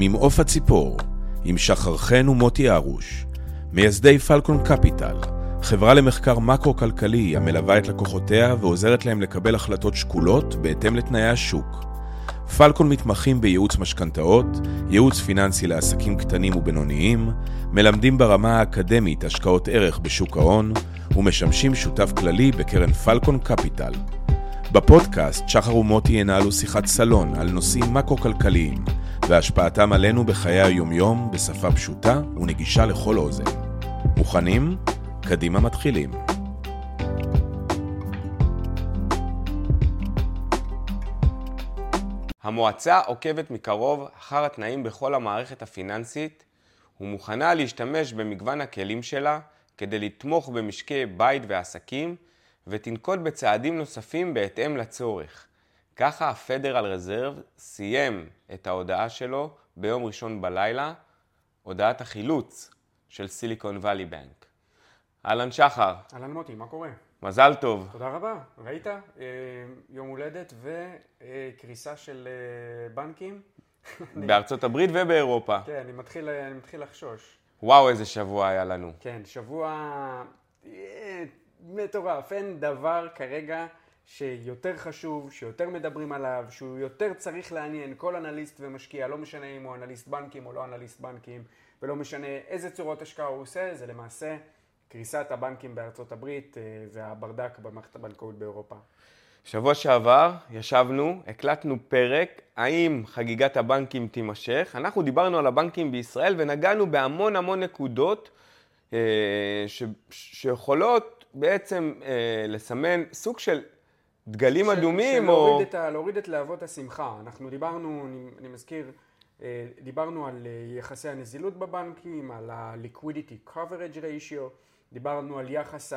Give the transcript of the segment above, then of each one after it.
ממעוף הציפור, עם שחר חן ומוטי ארוש, מייסדי פלקון קפיטל, חברה למחקר מקרו-כלכלי המלווה את לקוחותיה ועוזרת להם לקבל החלטות שקולות בהתאם לתנאי השוק. פלקון מתמחים בייעוץ משכנתאות, ייעוץ פיננסי לעסקים קטנים ובינוניים, מלמדים ברמה האקדמית השקעות ערך בשוק ההון, ומשמשים שותף כללי בקרן פלקון קפיטל. בפודקאסט שחר ומוטי ינהלו שיחת סלון על נושאים מקרו-כלכליים והשפעתם עלינו בחיי היומיום בשפה פשוטה ונגישה לכל אוזן. מוכנים? קדימה מתחילים. המועצה עוקבת מקרוב אחר התנאים בכל המערכת הפיננסית ומוכנה להשתמש במגוון הכלים שלה כדי לתמוך במשקי בית ועסקים ותנקוט בצעדים נוספים בהתאם לצורך. ככה הפדרל רזרב סיים את ההודעה שלו ביום ראשון בלילה, הודעת החילוץ של סיליקון וואלי בנק. אהלן שחר. אהלן מוטי, מה קורה? מזל טוב. תודה רבה. ראית? אה, יום הולדת וקריסה של אה, בנקים. בארצות הברית ובאירופה. כן, אני מתחיל, אני מתחיל לחשוש. וואו, איזה שבוע היה לנו. כן, שבוע אה, מטורף. אין דבר כרגע שיותר חשוב, שיותר מדברים עליו, שהוא יותר צריך לעניין כל אנליסט ומשקיע, לא משנה אם הוא אנליסט בנקים או לא אנליסט בנקים, ולא משנה איזה צורות השקעה הוא עושה, זה למעשה קריסת הבנקים בארצות הברית אה, והברדק במערכת הבנקאות באירופה. שבוע שעבר ישבנו, הקלטנו פרק, האם חגיגת הבנקים תימשך. אנחנו דיברנו על הבנקים בישראל ונגענו בהמון המון נקודות אה, ש, שיכולות בעצם אה, לסמן סוג של דגלים ש, אדומים של או... את ה, להוריד את להבות השמחה. אנחנו דיברנו, אני, אני מזכיר, דיברנו על יחסי הנזילות בבנקים, על ה-liquidity coverage ratio. דיברנו על יחס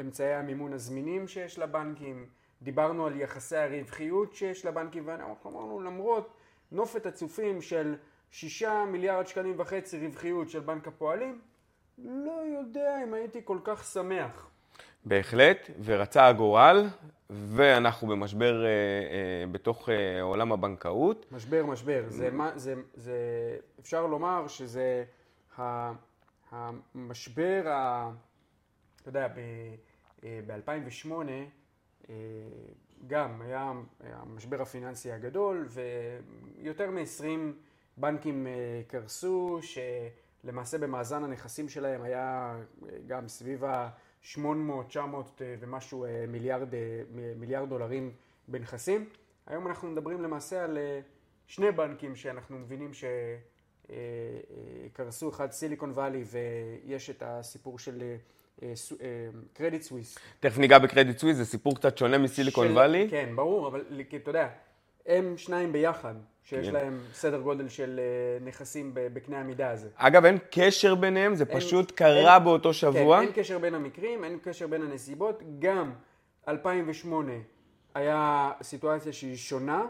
אמצעי המימון הזמינים שיש לבנקים, דיברנו על יחסי הרווחיות שיש לבנקים, ואנחנו אמרנו למרות נופת הצופים של שישה מיליארד שקלים וחצי רווחיות של בנק הפועלים, לא יודע אם הייתי כל כך שמח. בהחלט, ורצה הגורל, ואנחנו במשבר אה, אה, בתוך אה, עולם הבנקאות. משבר, משבר. זה, זה, זה, אפשר לומר שזה המשבר, ה... אתה יודע, ב-2008 אה, אה, גם היה המשבר הפיננסי הגדול ויותר מ-20 בנקים אה, קרסו שלמעשה במאזן הנכסים שלהם היה גם סביב ה-800, 900 ומשהו מיליארד, מיליארד דולרים בנכסים. היום אנחנו מדברים למעשה על שני בנקים שאנחנו מבינים ש... קרסו, אחד סיליקון וואלי ויש את הסיפור של קרדיט סוויס. תכף ניגע בקרדיט סוויס, זה סיפור קצת שונה מסיליקון וואלי. כן, ברור, אבל אתה יודע, הם שניים ביחד, שיש כן. להם סדר גודל של אה, נכסים בקנה המידה הזה. אגב, אין קשר ביניהם, זה אין, פשוט קרה אין, באותו שבוע. כן, אין קשר בין המקרים, אין קשר בין הנסיבות. גם 2008 היה סיטואציה שהיא שונה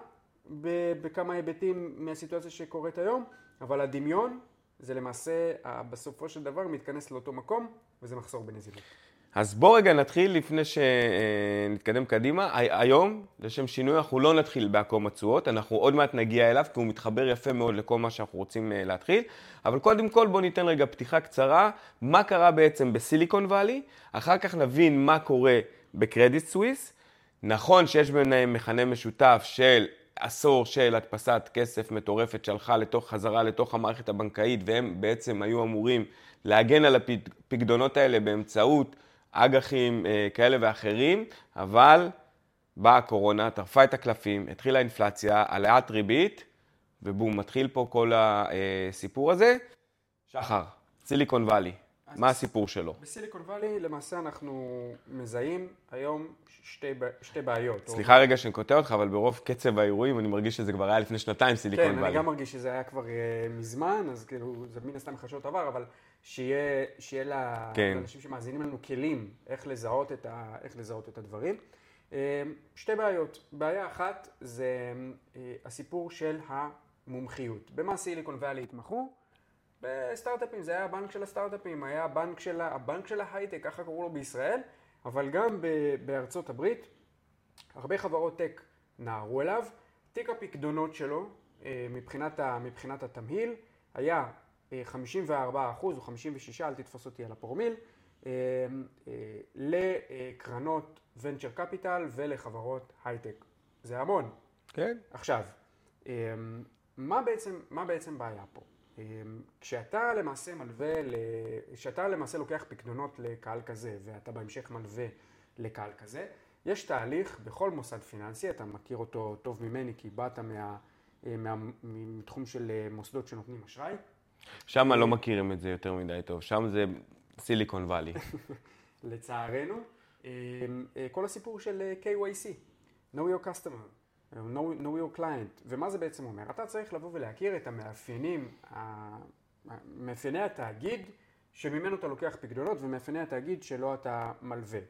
בכמה היבטים מהסיטואציה שקורית היום. אבל הדמיון זה למעשה בסופו של דבר מתכנס לאותו מקום וזה מחסור בנזילות. אז בוא רגע נתחיל לפני שנתקדם קדימה. היום, לשם שינוי, אנחנו לא נתחיל בעקום התשואות, אנחנו עוד מעט נגיע אליו, כי הוא מתחבר יפה מאוד לכל מה שאנחנו רוצים אה, להתחיל. אבל קודם כל בוא ניתן רגע פתיחה קצרה, מה קרה בעצם בסיליקון וואלי, אחר כך נבין מה קורה בקרדיט סוויס. נכון שיש ביניהם מכנה משותף של עשור של הדפסת כסף מטורפת שהלכה לתוך, חזרה לתוך המערכת הבנקאית והם בעצם היו אמורים להגן על הפקדונות האלה באמצעות אג"חים אה, כאלה ואחרים, אבל באה הקורונה, טרפה את הקלפים, התחילה אינפלציה, העלאת ריבית, ובום, מתחיל פה כל הסיפור הזה. שחר, סיליקון וואלי. מה הסיפור שלו? בסיליקון וואלי למעשה אנחנו מזהים היום שתי, שתי בעיות. סליחה או... רגע שאני קוטע אותך, אבל ברוב קצב האירועים אני מרגיש שזה כבר היה לפני שנתיים סיליקון וואלי. כן, אני גם מרגיש שזה היה כבר uh, מזמן, אז כאילו זה מן הסתם חשוב עבר, אבל שיהיה, שיהיה לה, כן. לאנשים שמאזינים לנו כלים איך לזהות את, ה, איך לזהות את הדברים. Uh, שתי בעיות. בעיה אחת זה uh, הסיפור של המומחיות. במה סיליקון וואלי התמחו? בסטארט-אפים, זה היה הבנק של הסטארט-אפים, היה הבנק של, הבנק של ההייטק, ככה קראו לו בישראל, אבל גם בארצות הברית, הרבה חברות טק נערו אליו, תיק הפקדונות שלו אה, מבחינת, ה, מבחינת התמהיל היה 54 אחוז או 56, אל תתפוס אותי על הפרומיל, לקרנות ונצ'ר קפיטל ולחברות הייטק. זה המון. כן. עכשיו, מה בעצם, מה בעצם בעיה פה? כשאתה למעשה מלווה, כשאתה למעשה לוקח פקדונות לקהל כזה ואתה בהמשך מלווה לקהל כזה, יש תהליך בכל מוסד פיננסי, אתה מכיר אותו טוב ממני כי באת מה, מה, מתחום של מוסדות שנותנים אשראי. שם לא מכירים את זה יותר מדי טוב, שם זה סיליקון וואלי. לצערנו, כל הסיפור של KYC, know your customer, know, know your client, ומה זה בעצם אומר? אתה צריך לבוא ולהכיר את המאפיינים, מאפייני התאגיד שממנו אתה לוקח פקדונות ומאפייני התאגיד שלו אתה מלווה.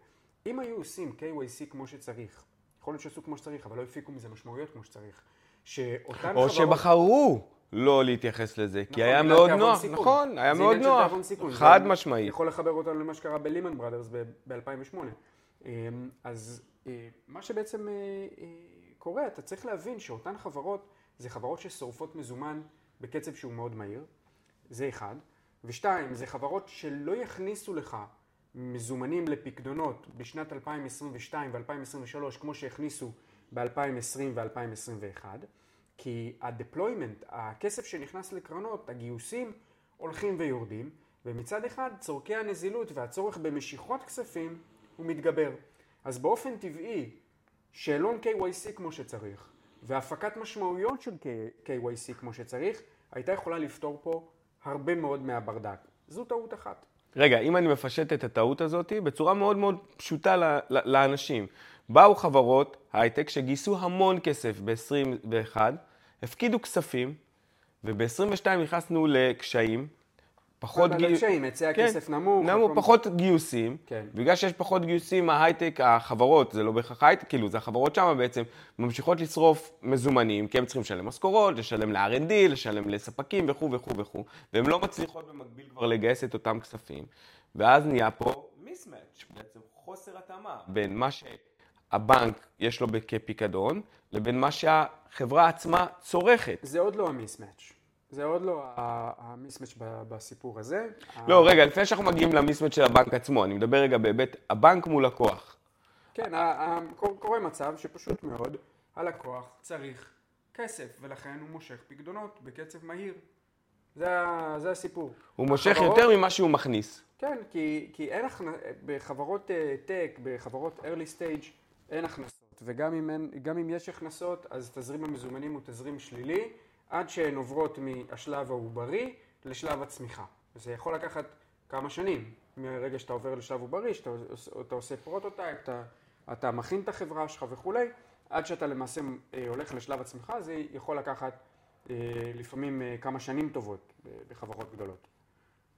אם היו עושים KYC כמו שצריך, יכול להיות שעשו כמו שצריך, אבל לא הפיקו מזה משמעויות כמו שצריך, שאותן חברות... או שבחרו לא להתייחס לזה, כי נכון, היה מאוד נוח, נכון, היה מאוד נוח, חד משמעי. יכול לחבר אותנו למה שקרה בלימן בראדרס ב-2008. אמ, אז אה, מה שבעצם אה, אה, קורה, אתה צריך להבין שאותן חברות, זה חברות ששורפות מזומן בקצב שהוא מאוד מהיר, זה אחד. ושתיים, זה חברות שלא יכניסו לך מזומנים לפקדונות בשנת 2022 ו-2023 כמו שהכניסו ב-2020 ו-2021, כי ה-deployment, הכסף שנכנס לקרנות, הגיוסים הולכים ויורדים, ומצד אחד צורכי הנזילות והצורך במשיכות כספים הוא מתגבר. אז באופן טבעי, שאלון KYC כמו שצריך, והפקת משמעויות של KYC כמו שצריך, הייתה יכולה לפתור פה הרבה מאוד מהברדק. זו טעות אחת. רגע, אם אני מפשט את הטעות הזאת בצורה מאוד מאוד פשוטה לאנשים. באו חברות הייטק שגייסו המון כסף ב-21, הפקידו כספים, וב-22 נכנסנו לקשיים, פחות גיוסים. היצע כן, כסף נמוך. נמוך, פחות גיוסים. כן. בגלל שיש פחות גיוסים, ההייטק, החברות, זה לא בהכרח הייטק, כאילו, זה החברות שם בעצם, ממשיכות לשרוף מזומנים, כי הם צריכים לשלם משכורות, לשלם ל-R&D, לשלם לספקים וכו' וכו' וכו', והן לא מצליחות במקביל כבר לגייס את אותם כספים. ואז נהיה פה מיסמץ', בעצם חוסר התאמה בין מה שהבנק יש לו כפיקדון, לבין מה שהחברה עצמה צורכת. זה עוד לא המיסמץ'. זה עוד לא המיסמץ' בסיפור הזה. לא, רגע, לפני שאנחנו מגיעים למיסמץ' של הבנק עצמו, אני מדבר רגע בהיבט הבנק מול לקוח. כן, קורה מצב שפשוט מאוד הלקוח צריך כסף, ולכן הוא מושך פקדונות בקצב מהיר. זה, זה הסיפור. הוא מושך החברות, יותר ממה שהוא מכניס. כן, כי, כי אין הכנ... בחברות טק, uh, בחברות early stage, אין הכנסות. וגם אם, אין, אם יש הכנסות, אז תזרים המזומנים הוא תזרים שלילי. עד שהן עוברות מהשלב העוברי לשלב הצמיחה. זה יכול לקחת כמה שנים, מרגע שאתה עובר לשלב עוברי, שאתה עושה prototype, אתה, אתה מכין את החברה שלך וכולי, עד שאתה למעשה אה, הולך לשלב הצמיחה, זה יכול לקחת אה, לפעמים אה, כמה שנים טובות בחברות גדולות.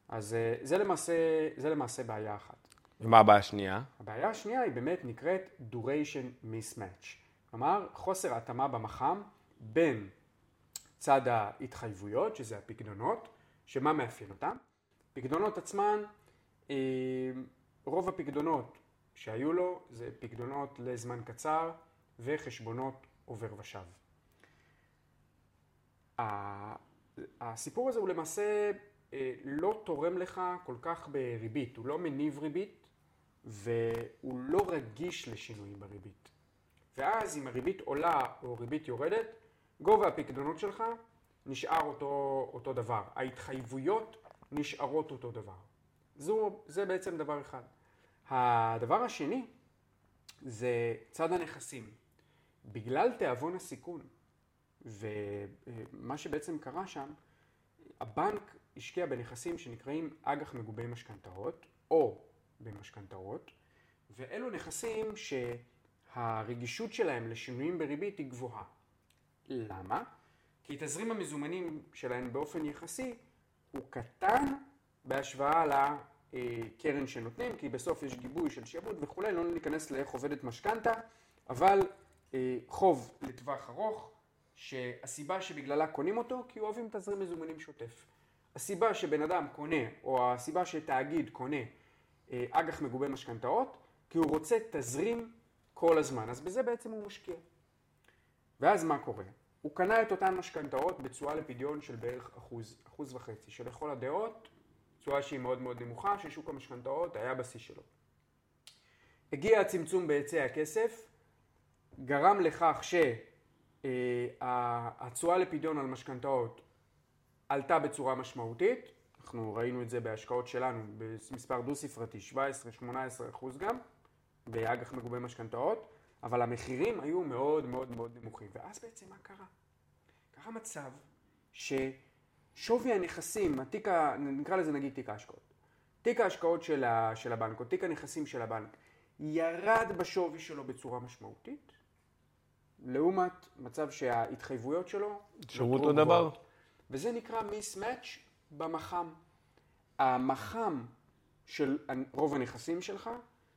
אז זה למעשה, זה למעשה בעיה אחת. ומה הבעיה השנייה? הבעיה השנייה היא באמת נקראת duration mismatch. כלומר, חוסר התאמה במח"מ בין צד ההתחייבויות, שזה הפקדונות, שמה מאפיין אותם? פקדונות עצמן, אה, רוב הפקדונות שהיו לו זה פקדונות לזמן קצר וחשבונות עובר ושב. הסיפור הזה הוא למעשה אה, לא תורם לך כל כך בריבית, הוא לא מניב ריבית והוא לא רגיש לשינויים בריבית. ואז אם הריבית עולה או ריבית יורדת, גובה הפקדונות שלך נשאר אותו, אותו דבר. ההתחייבויות נשארות אותו דבר. זו, זה בעצם דבר אחד. הדבר השני זה צד הנכסים. בגלל תיאבון הסיכון ומה שבעצם קרה שם, הבנק השקיע בנכסים שנקראים אג"ח מגובי משכנתאות או במשכנתאות, ואלו נכסים שהרגישות שלהם לשינויים בריבית היא גבוהה. למה? כי תזרים המזומנים שלהם באופן יחסי הוא קטן בהשוואה לקרן שנותנים, כי בסוף יש גיבוי של שיעבוד וכולי, לא ניכנס לאיך עובדת משכנתה, אבל אה, חוב לטווח ארוך, שהסיבה שבגללה קונים אותו, כי אוהבים תזרים מזומנים שוטף. הסיבה שבן אדם קונה, או הסיבה שתאגיד קונה אג"ח מגובה משכנתאות, כי הוא רוצה תזרים כל הזמן. אז בזה בעצם הוא משקיע. ואז מה קורה? הוא קנה את אותן משכנתאות בתשואה לפדיון של בערך אחוז, אחוז וחצי, שלכל הדעות תשואה שהיא מאוד מאוד נמוכה, ששוק המשכנתאות היה בשיא שלו. הגיע הצמצום בהיצע הכסף, גרם לכך שהתשואה לפדיון על משכנתאות עלתה בצורה משמעותית, אנחנו ראינו את זה בהשקעות שלנו במספר דו-ספרתי, 17-18 אחוז גם, באג"ח מגובה משכנתאות, אבל המחירים היו מאוד מאוד מאוד נמוכים. ואז בעצם מה קרה? קרה מצב ששווי הנכסים, התיק, נקרא לזה נגיד תיק ההשקעות, תיק ההשקעות של, ה, של הבנק או תיק הנכסים של הבנק ירד בשווי שלו בצורה משמעותית, לעומת מצב שההתחייבויות שלו נותרו אותו דבר. וזה נקרא מיסמץ' במח"מ. המח"מ של רוב הנכסים שלך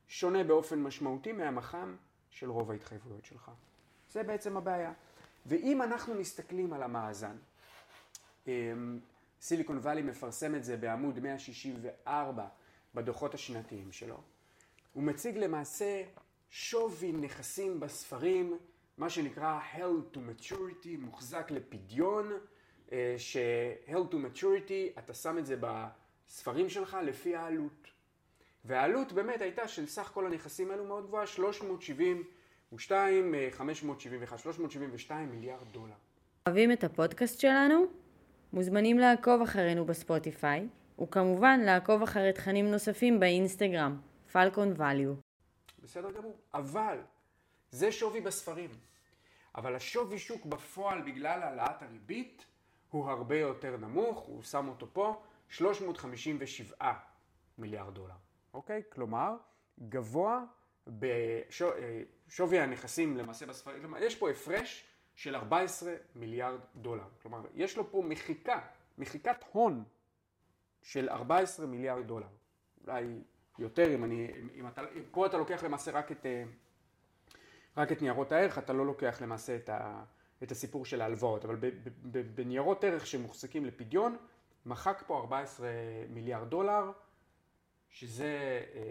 שונה באופן משמעותי מהמח"מ של רוב ההתחייבויות שלך. זה בעצם הבעיה. ואם אנחנו מסתכלים על המאזן, אמ, סיליקון וואלי מפרסם את זה בעמוד 164 בדוחות השנתיים שלו. הוא מציג למעשה שווי נכסים בספרים, מה שנקרא held to maturity, מוחזק לפדיון, ש-held to maturity, אתה שם את זה בספרים שלך לפי העלות. והעלות באמת הייתה של סך כל הנכסים האלו מאוד גבוהה, 372, 571, 372 מיליארד דולר. אוהבים את הפודקאסט שלנו? מוזמנים לעקוב אחרינו בספוטיפיי, וכמובן לעקוב אחרי תכנים נוספים באינסטגרם, פלקון ואליו. בסדר גמור, אבל זה שווי בספרים. אבל השווי שוק בפועל בגלל העלאת הריבית הוא הרבה יותר נמוך, הוא שם אותו פה, 357 מיליארד דולר. אוקיי? כלומר, גבוה בשווי הנכסים למעשה בספרים, כלומר, יש פה הפרש של 14 מיליארד דולר. כלומר, יש לו פה מחיקה, מחיקת הון של 14 מיליארד דולר. אולי יותר, אם אני, אם אתה, פה אתה לוקח למעשה רק את, רק את ניירות הערך, אתה לא לוקח למעשה את, ה, את הסיפור של ההלוואות, אבל בניירות ערך שמוחזקים לפדיון, מחק פה 14 מיליארד דולר, שזה אה,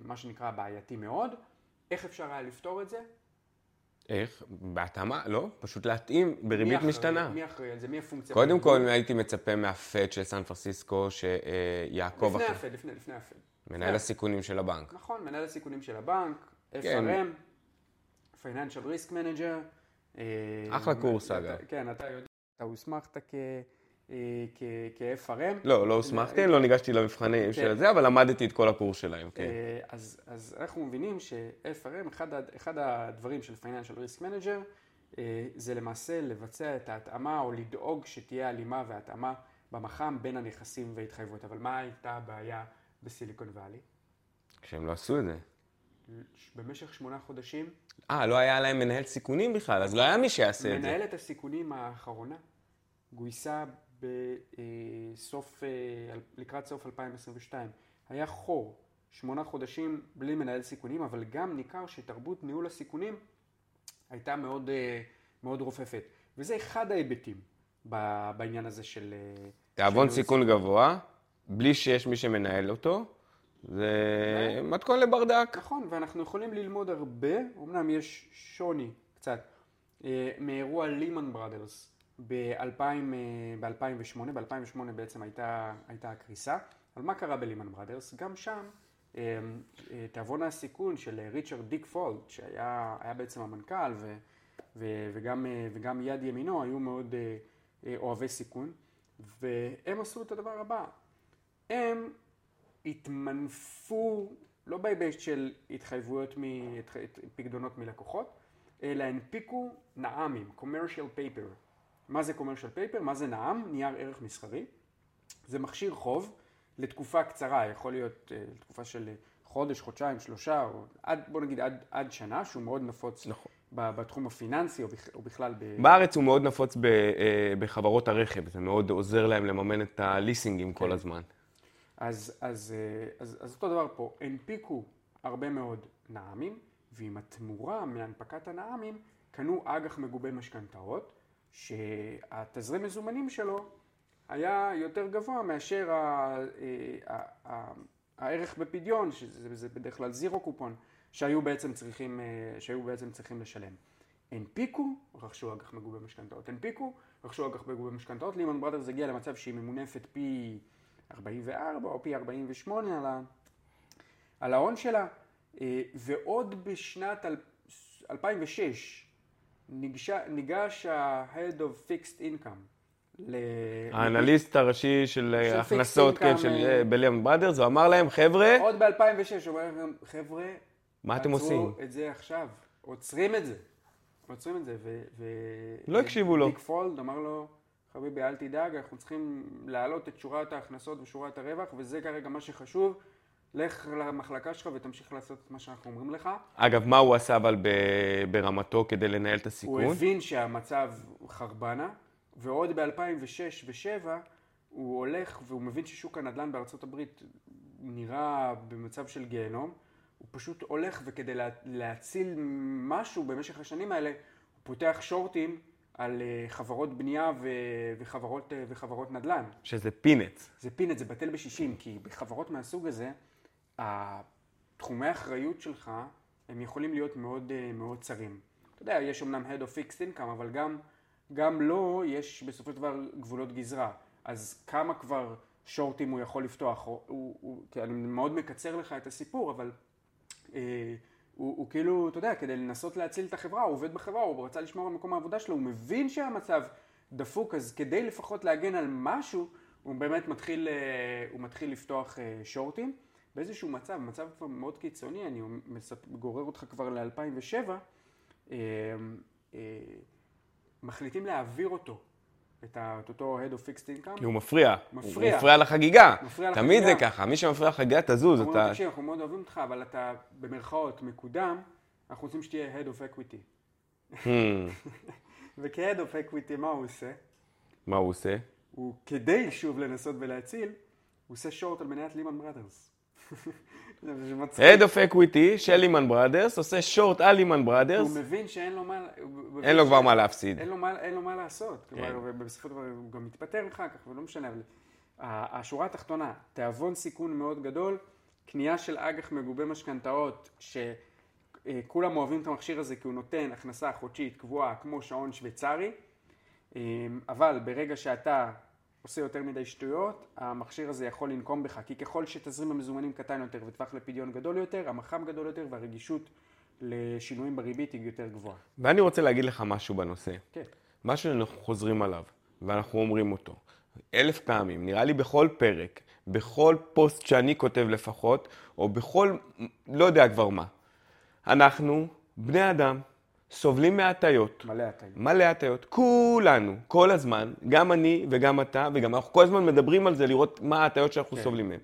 מה שנקרא בעייתי מאוד. איך אפשר היה לפתור את זה? איך? בהתאמה? לא, פשוט להתאים בריבית מי משתנה. מי אחראי על זה? מי הפונקציה? קודם כל הייתי מצפה מהפד של סן פרסיסקו שיעקוב לפני אחרי... הפד, לפני, לפני הפד. מנהל הסיכונים של הבנק. נכון, מנהל הסיכונים של הבנק, כן. FRM, Financial Risk Manager. אה, אחלה קורס, אגב. כן, אתה יודע, אתה הוסמכת כ- אה, כ-FRM. לא, לא הוסמכתי, לא ניגשתי למבחנים כן. של זה, אבל למדתי את כל הקורס שלהם, כן. אה, אז, אנחנו מבינים ש-FRM, אחד, הדברים של Financial Risk Manager, אה, זה למעשה לבצע את ההתאמה או לדאוג שתהיה הלימה והתאמה במח"מ בין הנכסים וההתחייבויות. אבל מה הייתה הבעיה בסיליקון וואלי? כשהם לא עשו את זה. במשך שמונה חודשים, אה, לא היה להם מנהל סיכונים בכלל, אז לא היה מי שיעשה את זה. מנהלת הסיכונים האחרונה גויסה בסוף, אה, לקראת סוף 2022. היה חור, שמונה חודשים בלי מנהל סיכונים, אבל גם ניכר שתרבות ניהול הסיכונים הייתה מאוד, אה, מאוד רופפת. וזה אחד ההיבטים בעניין הזה של... אה, תיאבון סיכון גבוה, בלי שיש מי שמנהל אותו, זה מתכון לברדק. נכון, ואנחנו יכולים ללמוד הרבה, אמנם יש שוני קצת, אה, מאירוע לימן בראדרס ב-2008, ב-2008 בעצם הייתה, הייתה הקריסה, אבל מה קרה בלימן בראדרס? גם שם אה, אה, תיאבון הסיכון של ריצ'רד דיק פולד, שהיה היה בעצם המנכ"ל ו, ו, וגם, וגם יד ימינו היו מאוד אוהבי סיכון, והם עשו את הדבר הבא, הם התמנפו, לא בהיבט של התחייבויות, פקדונות מלקוחות, אלא הנפיקו נעמים, commercial paper. מה זה commercial paper? מה זה נעם? נייר ערך מסחרי. זה מכשיר חוב לתקופה קצרה, יכול להיות אה, לתקופה של חודש, חודשיים, שלושה, או עד, בוא נגיד עד, עד שנה, שהוא מאוד נפוץ נכון. בתחום הפיננסי או, בכ, או בכלל ב... בארץ הוא מאוד נפוץ ב, אה, בחברות הרכב, זה מאוד עוזר להם לממן את הליסינגים כל הזמן. אז, אז, אה, אז, אז אותו דבר פה, הנפיקו הרבה מאוד נעמים, ועם התמורה מהנפקת הנעמים, קנו אג"ח מגובה משכנתאות, שהתזרים מזומנים שלו היה יותר גבוה מאשר ה, אה, ה, ה, הערך בפדיון, שזה זה בדרך כלל זירו קופון, שהיו בעצם צריכים, אה, שהיו בעצם צריכים לשלם. הנפיקו, רכשו אג"ח מגובה משכנתאות. הנפיקו, רכשו אג"ח מגובה משכנתאות. לימון בראדרס הגיע למצב שהיא ממונפת פי 44 או פי 48 על, ה... על ההון שלה. אה, ועוד בשנת 2006 ניגש, ניגש ה-Head of Fixed Income. ל... האנליסט הראשי של של הכנסות, כן, של אה, בליאם בראדרס, הוא אמר להם, חבר'ה, עוד ב-2006 הוא אומר להם, חבר'ה, מה אתם עצרו עושים? את זה עכשיו, עוצרים את זה. עוצרים את זה, ו... ו... לא הקשיבו לו. דיק פולד אמר לו, חביבי, אל תדאג, אנחנו צריכים להעלות את שורת ההכנסות ושורת הרווח, וזה כרגע מה שחשוב. לך למחלקה שלך ותמשיך לעשות את מה שאנחנו אומרים לך. אגב, מה הוא עשה אבל ברמתו כדי לנהל את הוא הסיכון? הבין שהמצב חרבנה, ועוד ב-2006 ו-2007 הוא הולך והוא מבין ששוק הנדל"ן בארצות הברית נראה במצב של גיהנום. הוא פשוט הולך וכדי לה, להציל משהו במשך השנים האלה, הוא פותח שורטים על אה, חברות בנייה ו, וחברות, אה, וחברות נדל"ן. שזה פינץ. זה פינט, זה בטל בשישים, כי בחברות מהסוג הזה, תחומי האחריות שלך, הם יכולים להיות מאוד, אה, מאוד צרים. אתה יודע, יש אמנם Head of Fixed Income, אבל גם, גם לו יש בסופו של דבר גבולות גזרה. אז כמה כבר שורטים הוא יכול לפתוח? הוא, הוא, הוא, כי אני מאוד מקצר לך את הסיפור, אבל אה, הוא, הוא כאילו, אתה יודע, כדי לנסות להציל את החברה, הוא עובד בחברה, הוא רצה לשמור על מקום העבודה שלו, הוא מבין שהמצב דפוק, אז כדי לפחות להגן על משהו, הוא באמת מתחיל, אה, הוא מתחיל לפתוח אה, שורטים. באיזשהו מצב, מצב כבר מאוד קיצוני, אני גורר אותך כבר ל-2007, אה, אה, מחליטים להעביר אותו, את, ה, את אותו Head of Fixed Income. כי הוא מפריע. מפריע. הוא מפריע לחגיגה. מפריע תמיד זה לחגיגה. ככה, מי שמפריע לחגיגה תזוז. אומרים אתה... תקשיב, אנחנו מאוד אוהבים אותך, אבל אתה במרכאות מקודם, אנחנו רוצים שתהיה Head of Equity. Hmm, וכ-Head of Equity, מה הוא עושה? מה הוא עושה? הוא, כדי שוב לנסות ולהציל, הוא עושה שורט על מניית לימן בראדרס. Head of Equity של לימן בראדרס, עושה שורט על לימן הוא בראדרס, מבין שאין לו מה... הוא אין לו כבר מה להפסיד. אין לו מה, אין לו מה לעשות. כן. כלומר, ובסופו של דבר הוא גם מתפטר אחר כך, ולא משנה. אבל השורה התחתונה, תיאבון סיכון מאוד גדול, קנייה של אג"ח מגובה משכנתאות, שכולם אוהבים את המכשיר הזה כי הוא נותן הכנסה חודשית קבועה כמו שעון שוויצרי, אמ, אבל ברגע שאתה עושה יותר מדי שטויות, המכשיר הזה יכול לנקום בך, כי ככל שתזרים המזומנים קטן יותר וטווח לפדיון גדול יותר, המח"מ גדול יותר והרגישות לשינויים בריבית היא יותר גבוהה. ואני רוצה להגיד לך משהו בנושא. כן. משהו שאנחנו חוזרים עליו, ואנחנו אומרים אותו. אלף פעמים, נראה לי בכל פרק, בכל פוסט שאני כותב לפחות, או בכל, לא יודע כבר מה. אנחנו, בני אדם, סובלים מהטיות. מלא הטעים. מלא הטיות, כולנו, כל הזמן, גם אני וגם אתה, וגם אנחנו כל הזמן מדברים על זה, לראות מה ההטיות שאנחנו כן. סובלים מהן.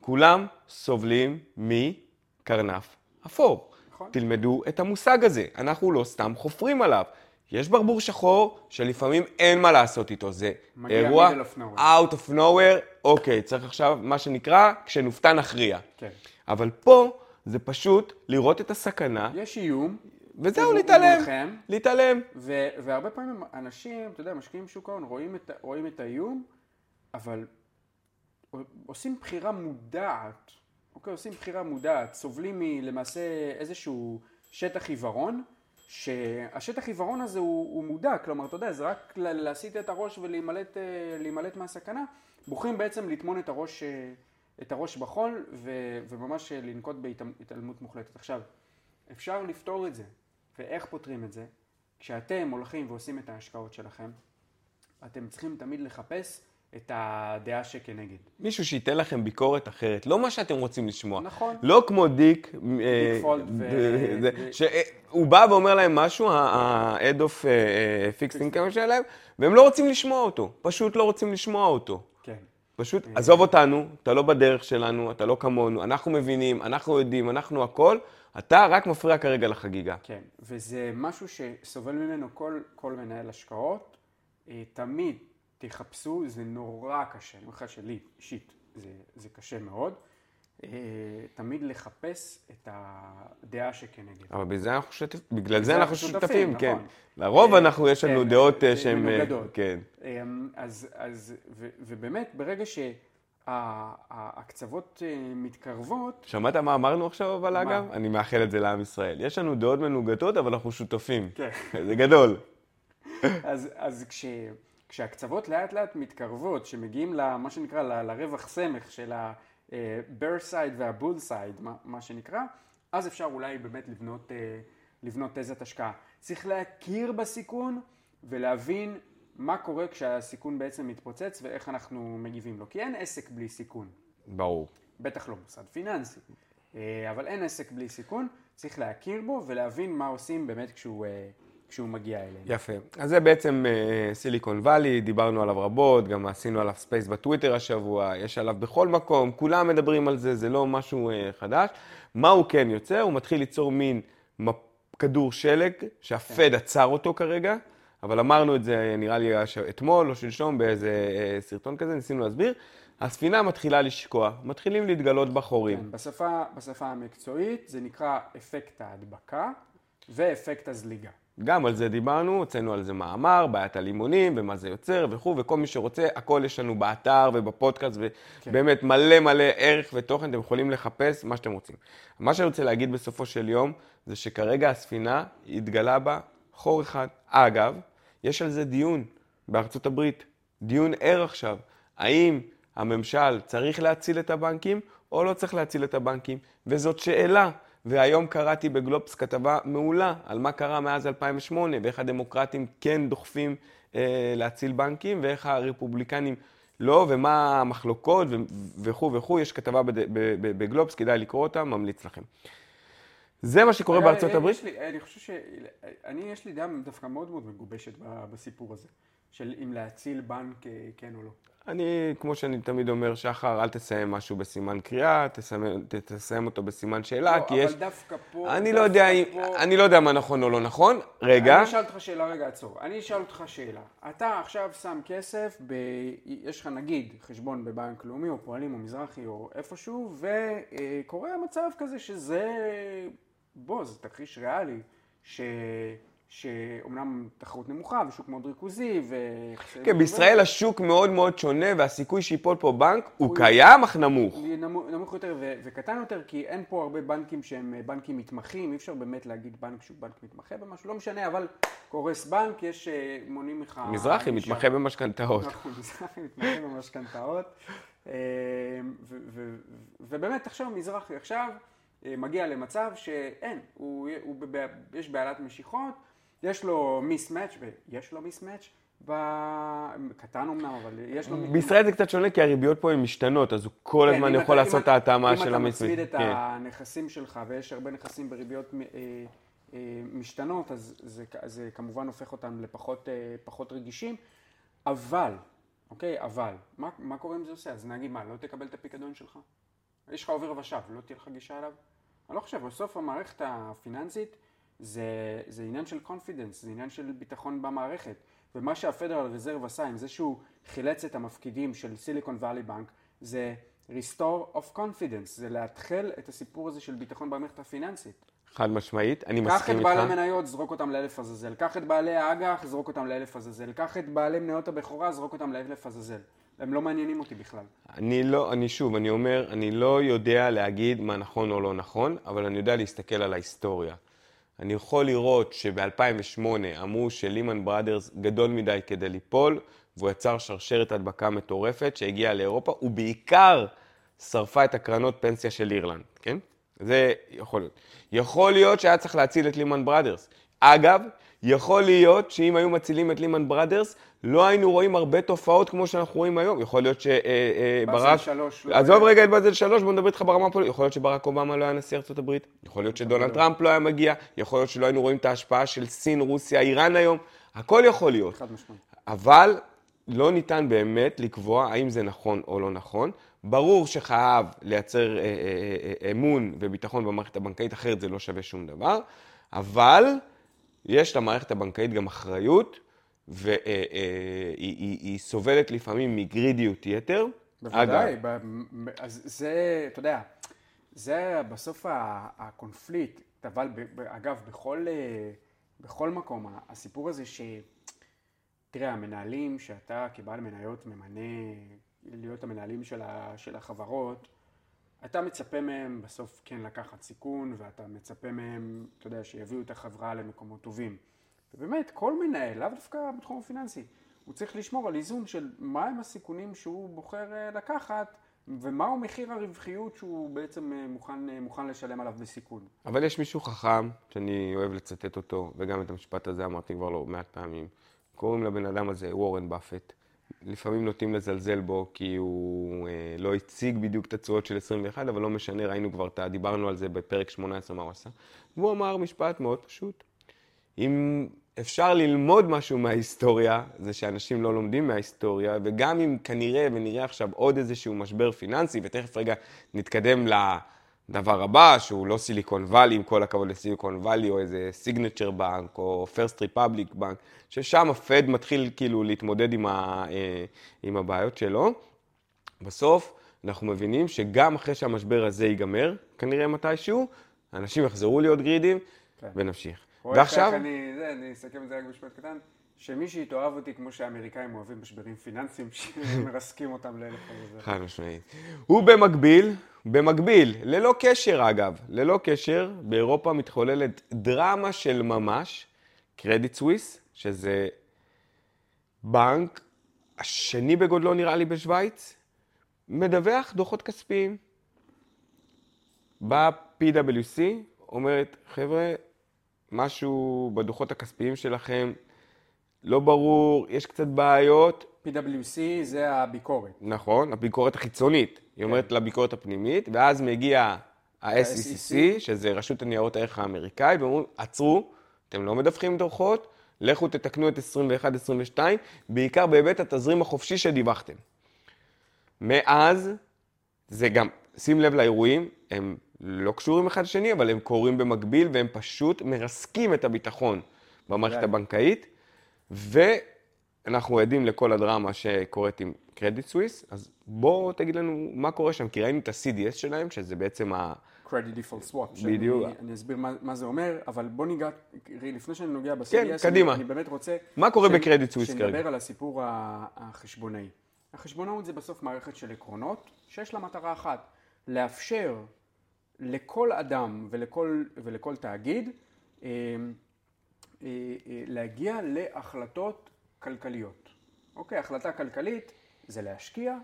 כולם סובלים מקרנף אפור. נכון. תלמדו את המושג הזה, אנחנו לא סתם חופרים עליו. יש ברבור שחור שלפעמים אין מה לעשות איתו, זה אירוע out of nowhere, אוקיי, צריך עכשיו מה שנקרא, כשנופתע נכריע. כן. אבל פה זה פשוט לראות את הסכנה, יש איום, וזהו, להתעלם. להתעלם. ו- והרבה פעמים אנשים, אתה יודע, משקיעים בשוק ההון, רואים את, רואים את האיום, אבל עושים בחירה מודעת, אוקיי? עושים בחירה מודעת, סובלים מלמעשה איזשהו שטח עיוורון, שהשטח עיוורון הזה הוא, הוא מודע, כלומר, אתה יודע, זה רק להסיט את הראש ולהימלט אה, מהסכנה, בוחרים בעצם לטמון את הראש, אה, את הראש בחול ו- וממש לנקוט בהתעלמות מוחלטת. עכשיו, אפשר לפתור את זה, ואיך פותרים את זה? כשאתם הולכים ועושים את ההשקעות שלכם, אתם צריכים תמיד לחפש את הדעה שכנגד. מישהו שייתן לכם ביקורת אחרת, לא מה שאתם רוצים לשמוע. נכון. לא כמו דיק, אה, פולד ו- שהוא בא ואומר להם משהו, ה-Head of אה, Fixed Income שלהם, והם לא רוצים לשמוע אותו. פשוט לא רוצים לשמוע אותו. כן. פשוט, עזוב אותנו, אתה לא בדרך שלנו, אתה לא כמונו, אנחנו מבינים, אנחנו יודעים, אנחנו הכל, אתה רק מפריע כרגע לחגיגה. כן, וזה משהו שסובל ממנו כל, כל מנהל השקעות. אה, תמיד תחפשו, זה נורא קשה, אני אומר לך שלי אישית זה, זה קשה מאוד. אה, תמיד לחפש את הדעה שכנגד. אבל בזה אנחנו שותפים, בגלל זה אנחנו שותפים, כן. נכון. לרוב אה, אנחנו, יש לנו כן, דעות אה, שהן... מנוגדות. כן. אמ, אז, ובאמת, ברגע הקצוות אה, מתקרבות. שמעת מה אמרנו עכשיו אבל? אגב? אני מאחל את זה לעם ישראל. יש לנו דעות מנוגדות, אבל אנחנו שותפים. כן. זה גדול. אז, אז כש, כשהקצוות לאט לאט מתקרבות, שמגיעים למה שנקרא ל- לרווח סמך של ה-bear side וה-bull side, מה, מה שנקרא, אז אפשר אולי באמת לבנות, אה, לבנות תזת השקעה. צריך להכיר בסיכון ולהבין מה קורה כשהסיכון בעצם מתפוצץ ואיך אנחנו מגיבים לו. כי אין עסק בלי סיכון. ברור. בטח לא מוסד פיננסי. אה, אבל אין עסק בלי סיכון, צריך להכיר בו ולהבין מה עושים באמת כשהוא, אה, כשהוא מגיע אלינו. יפה. אז זה בעצם סיליקון וואלי, דיברנו עליו רבות, גם עשינו עליו space בטוויטר השבוע, יש עליו בכל מקום, כולם מדברים על זה, זה לא משהו אה, חדש. מה הוא כן יוצר? הוא מתחיל ליצור מין מפ... כדור שלג, שהפד עצר אותו כרגע, אבל אמרנו את זה נראה לי אתמול או שלשום באיזה אה, סרטון כזה, ניסינו להסביר. הספינה מתחילה לשקוע, מתחילים להתגלות בה חורים. כן, בשפה, בשפה המקצועית זה נקרא אפקט ההדבקה ואפקט הזליגה. גם על זה דיברנו, הוצאנו על זה מאמר, בעיית הלימונים ומה זה יוצר וכו', וכל מי שרוצה, הכל יש לנו באתר ובפודקאסט, ובאמת מלא מלא ערך ותוכן, אתם יכולים לחפש מה שאתם רוצים. מה שאני רוצה להגיד בסופו של יום, זה שכרגע הספינה התגלה בה חור אחד. אגב, יש על זה דיון בארצות הברית, דיון ער עכשיו, האם הממשל צריך להציל את הבנקים או לא צריך להציל את הבנקים, וזאת שאלה. והיום קראתי בגלובס כתבה מעולה על מה קרה מאז 2008 ואיך הדמוקרטים כן דוחפים אה, להציל בנקים ואיך הרפובליקנים לא, ומה המחלוקות וכו' וכו', יש כתבה בגלובס, כדאי לקרוא אותה, ממליץ לכם. זה מה שקורה אגב, בארצות אה, הברית. לי, אני חושב ש... אני, יש לי דעה דווקא מאוד מאוד מגובשת בסיפור הזה, של אם להציל בנק אה, כן או לא. אני, כמו שאני תמיד אומר, שחר, אל תסיים משהו בסימן קריאה, תסיים, תסיים אותו בסימן שאלה, לא, כי יש... אבל דווקא פה... אני לא יודע. דווקא פה- אני לא יודע מה נכון או לא נכון. רגע. אני אשאל אותך שאלה, רגע, עצור. אני אשאל אותך שאלה. אתה עכשיו שם כסף, ב... יש לך נגיד חשבון בבנק לאומי, או פועלים, או מזרחי, או איפשהו, וקורה המצב כזה שזה... בוא, זה תרחיש ריאלי, ש... שאומנם תחרות נמוכה, ושוק מאוד ריכוזי, ו... כן, בישראל השוק מאוד מאוד שונה, והסיכוי שיפול פה בנק הוא קיים אך נמוך. נמוך, יותר ו- וקטן יותר, כי אין פה הרבה בנקים שהם אה, בנקים מתמחים, אי אפשר באמת להגיד בנק שהוא בנק מתמחה במשהו, לא משנה, אבל קורס בנק, יש, אה, מונים לך... מזרחי. מתמחה במשכנתאות. נכון, מזרחי מתמחה במשכנתאות. אה, ובאמת, עכשיו מזרחי עכשיו מגיע למצב שאין, הוא, הוא, בב- יש בעלת משיכות, יש לו מיסמץ', ויש לו מיסמץ', קטן אמנם, אבל יש לו... בישראל זה קצת שונה, כי הריביות פה הן משתנות, אז הוא כל כן, הזמן יכול אתה- לעשות את ההתאמה של אם אתה. מצמיד את כן. הנכסים שלך, ויש הרבה נכסים בריביות אה, אה, משתנות, אז זה, זה כמובן הופך אותם לפחות אה, פחות רגישים, אבל, אוקיי, אבל, מה, מה קורה אם זה עושה? אז נגיד מה, לא תקבל את הפיקדון שלך? יש לך עובר ושב, לא תהיה לך גישה אליו? אני לא חושב, בסוף המערכת הפיננסית זה, זה עניין של confidence, זה עניין של ביטחון במערכת. ומה שהפדרל רזרב עשה עם זה שהוא חילץ את המפקידים של סיליקון וואלי בנק, זה restore of confidence, זה לאתחל את הסיפור הזה של ביטחון במערכת הפיננסית. חד משמעית, אני קח מסכים את בעלי איתך. המניות, זרוק אותם לאלף עזאזל. קח את בעלי האג"ח, זרוק אותם לאלף עזאזל. קח את בעלי מניות הבכורה, זרוק אותם לאלף עזאזל. הם לא מעניינים אותי בכלל. אני לא, אני שוב, אני אומר, אני לא יודע להגיד מה נכון או לא נכון, אבל אני יודע להסתכל על ההיסטוריה. אני יכול לראות שב-2008 אמרו שלימן בראדרס גדול מדי כדי ליפול, והוא יצר שרשרת הדבקה מטורפת שהגיעה לאירופה, ובעיקר שרפה את הקרנות פנסיה של אירלנד, כן? זה יכול להיות. יכול להיות שהיה צריך להציל את לימן בראדרס. אגב, יכול להיות שאם היו מצילים את לימן בראדרס, לא היינו רואים הרבה תופעות כמו שאנחנו רואים היום. יכול להיות באזל שברק... שלוש לא עזוב רגע את באזל שלוש, בוא נדבר איתך ברמה הפוליטית. יכול להיות שברק אובמה לא היה נשיא ארצות הברית, יכול להיות שדונלד טראמפ לא היה מגיע, יכול להיות שלא היינו רואים את ההשפעה של סין, רוסיה, איראן היום, הכל יכול להיות. חד משמעית. אבל לא ניתן באמת לקבוע האם זה נכון או לא נכון. ברור שחייב לייצר אה, אה, אה, אמון וביטחון במערכת הבנקאית, אחרת זה לא שווה שום דבר, אבל יש למערכת הבנקאית גם אחריות, והיא היא, היא סובלת לפעמים מגרידיות יתר. בוודאי, אגב, ב- אז זה, אתה יודע, זה בסוף הקונפליקט, אבל אגב, בכל, אה, בכל מקום, הסיפור הזה ש... תראה, המנהלים שאתה כבעל מניות ממנה להיות המנהלים של, ה, של החברות, אתה מצפה מהם בסוף כן לקחת סיכון, ואתה מצפה מהם, אתה יודע, שיביאו את החברה למקומות טובים. ובאמת, כל מנהל, לאו דווקא בתחום הפיננסי, הוא צריך לשמור על איזון של מהם הסיכונים שהוא בוחר אה, לקחת, ומהו מחיר הרווחיות שהוא בעצם אה, מוכן, אה, מוכן לשלם עליו בסיכון. אבל יש מישהו חכם, שאני אוהב לצטט אותו, וגם את המשפט הזה אמרתי כבר לא מעט פעמים. קוראים לבן אדם הזה וורן באפט. לפעמים נוטים לזלזל בו, כי הוא אה, לא הציג בדיוק את התשואות של 21, אבל לא משנה, ראינו כבר, דיברנו על זה בפרק 18, מה הוא עשה. והוא אמר משפט מאוד פשוט. אם אפשר ללמוד משהו מההיסטוריה, זה שאנשים לא לומדים מההיסטוריה, וגם אם כנראה, ונראה עכשיו עוד איזשהו משבר פיננסי, ותכף רגע נתקדם לדבר הבא, שהוא לא סיליקון וואלי, עם כל הכבוד לסיליקון וואלי, או איזה סיגנצ'ר בנק, או פרסט ריפבליק בנק, ששם הפד מתחיל כאילו להתמודד עם, ה, אה, עם הבעיות שלו. בסוף אנחנו מבינים שגם אחרי שהמשבר הזה ייגמר, כנראה מתישהו, אנשים יחזרו להיות גרידים, כן. ונמשיך. ועכשיו... אני, זה, אני אסכם את זה רק במשפט קטן. שמי שיתאהב אותי כמו שהאמריקאים אוהבים משברים פיננסיים, שמרסקים אותם לאלף חזרה. חד משמעית. ובמקביל, במקביל, ללא קשר אגב, ללא קשר, באירופה מתחוללת דרמה של ממש, קרדיט סוויס, שזה בנק השני בגודלו נראה לי בשוויץ, מדווח דוחות כספיים. באה PwC, אומרת, חבר'ה, משהו בדוחות הכספיים שלכם לא ברור, יש קצת בעיות. PwC זה הביקורת. נכון, הביקורת החיצונית. היא אומרת כן. לביקורת הפנימית, ואז מגיע ה-SEC, שזה רשות הניירות הערך האמריקאי, ואומרים, עצרו, אתם לא מדווחים דוחות, לכו תתקנו את 21-22, בעיקר בהיבט התזרים החופשי שדיווחתם. מאז, זה גם, שים לב לאירועים, הם לא קשורים אחד לשני, אבל הם קורים במקביל והם פשוט מרסקים את הביטחון במערכת הבנקאית, ואנחנו עדים לכל הדרמה שקורית עם קרדיט סוויס, אז בוא תגיד לנו מה קורה שם, כי ראינו את ה-CDS שלהם, שזה בעצם ה... Credit Default Swap. בדיוק. אני, אני אסביר מה, מה זה אומר, אבל בוא ניגע, לפני שאני נוגע ב-CDS, כן, קדימה. אני, אני באמת רוצה... מה קורה בקרדיט סוויס כרגע? שנדבר על הסיפור החשבונאי. החשבונאות זה בסוף מערכת של עקרונות, שיש לה מטרה אחת, לאפשר לכל אדם ולכל, ולכל תאגיד אה, להגיע להחלטות כלכליות. אוקיי, החלטה כלכלית זה להשקיע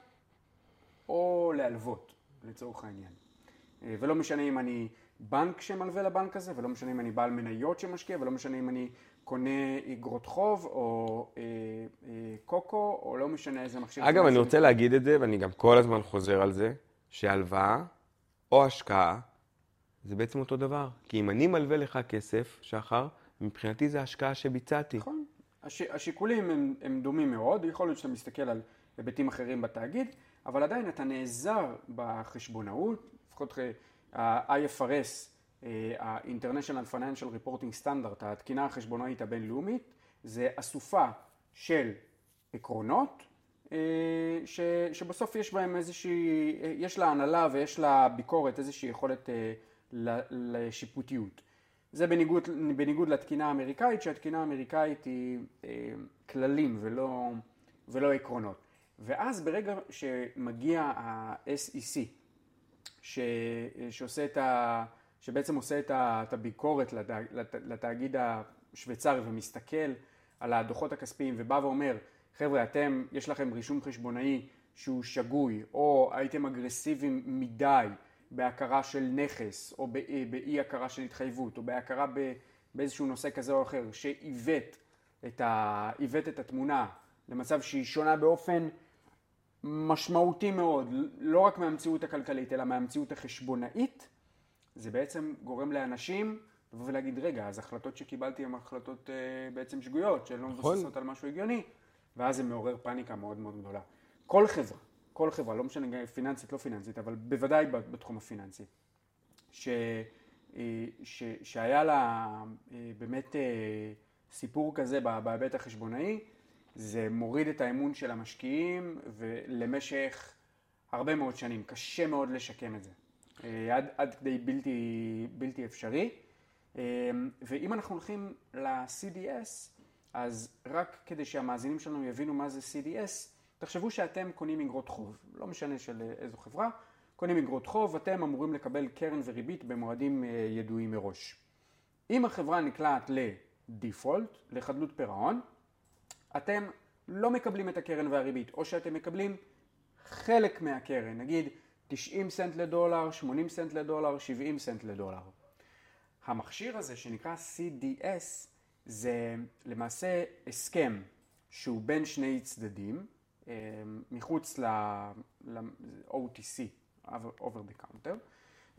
או להלוות, לצורך העניין. ולא משנה אם אני בנק שמלווה לבנק הזה, ולא משנה אם אני בעל מניות שמשקיע, ולא משנה אם אני קונה אגרות חוב, או אה, אה, קוקו, או לא משנה איזה מכשיר. אגב, אני רוצה להגיד את זה, ואני גם כל הזמן חוזר על זה, שהלוואה או השקעה זה בעצם אותו דבר. כי אם אני מלווה לך כסף, שחר, מבחינתי זה השקעה שביצעתי. נכון. הש, השיקולים הם, הם דומים מאוד, יכול להיות שאתה מסתכל על היבטים אחרים בתאגיד, אבל עדיין אתה נעזר בחשבונאות, לפחות ה-IFRS, אה, ה-International Financial Reporting Standard, התקינה החשבונאית הבינלאומית, זה אסופה של עקרונות, אה, ש, שבסוף יש בהם איזושהי, יש לה הנהלה ויש לה ביקורת, איזושהי יכולת אה, לשיפוטיות. זה בניגוד, בניגוד לתקינה האמריקאית, שהתקינה האמריקאית היא אה, כללים ולא, ולא עקרונות. ואז ברגע שמגיע ה-SEC, ש, שעושה את ה... שבעצם עושה את הביקורת לתאגיד השוויצרי ומסתכל על הדוחות הכספיים ובא ואומר, חבר'ה, אתם, יש לכם רישום חשבונאי שהוא שגוי, או הייתם אגרסיביים מדי בהכרה של נכס, או אה, באי הכרה של התחייבות, או בהכרה באיזשהו נושא כזה או אחר, שעיוות את, ה... את התמונה למצב שהיא שונה באופן משמעותי מאוד, לא רק מהמציאות הכלכלית, אלא מהמציאות החשבונאית, זה בעצם גורם לאנשים לבוא ולהגיד, רגע, אז החלטות שקיבלתי הן החלטות אה, בעצם שגויות, שהן לא נכון. מבוססות על משהו הגיוני, ואז זה מעורר פאניקה מאוד מאוד גדולה. כל חברה, כל חברה, לא משנה פיננסית, לא פיננסית, אבל בוודאי בתחום הפיננסי, ש, אה, ש, שהיה לה אה, באמת אה, סיפור כזה בהיבט החשבונאי, זה מוריד את האמון של המשקיעים ולמשך הרבה מאוד שנים, קשה מאוד לשקם את זה, עד, עד כדי בלתי, בלתי אפשרי. ואם אנחנו הולכים ל-CDS, אז רק כדי שהמאזינים שלנו יבינו מה זה CDS, תחשבו שאתם קונים אגרות חוב, לא משנה של איזו חברה, קונים אגרות חוב, אתם אמורים לקבל קרן וריבית במועדים אה, ידועים מראש. אם החברה נקלעת לדיפולט, לחדלות פירעון, אתם לא מקבלים את הקרן והריבית, או שאתם מקבלים חלק מהקרן, נגיד 90 סנט לדולר, 80 סנט לדולר, 70 סנט לדולר. המכשיר הזה שנקרא CDS זה למעשה הסכם שהוא בין שני צדדים, אה, מחוץ ל-OTC, over the counter,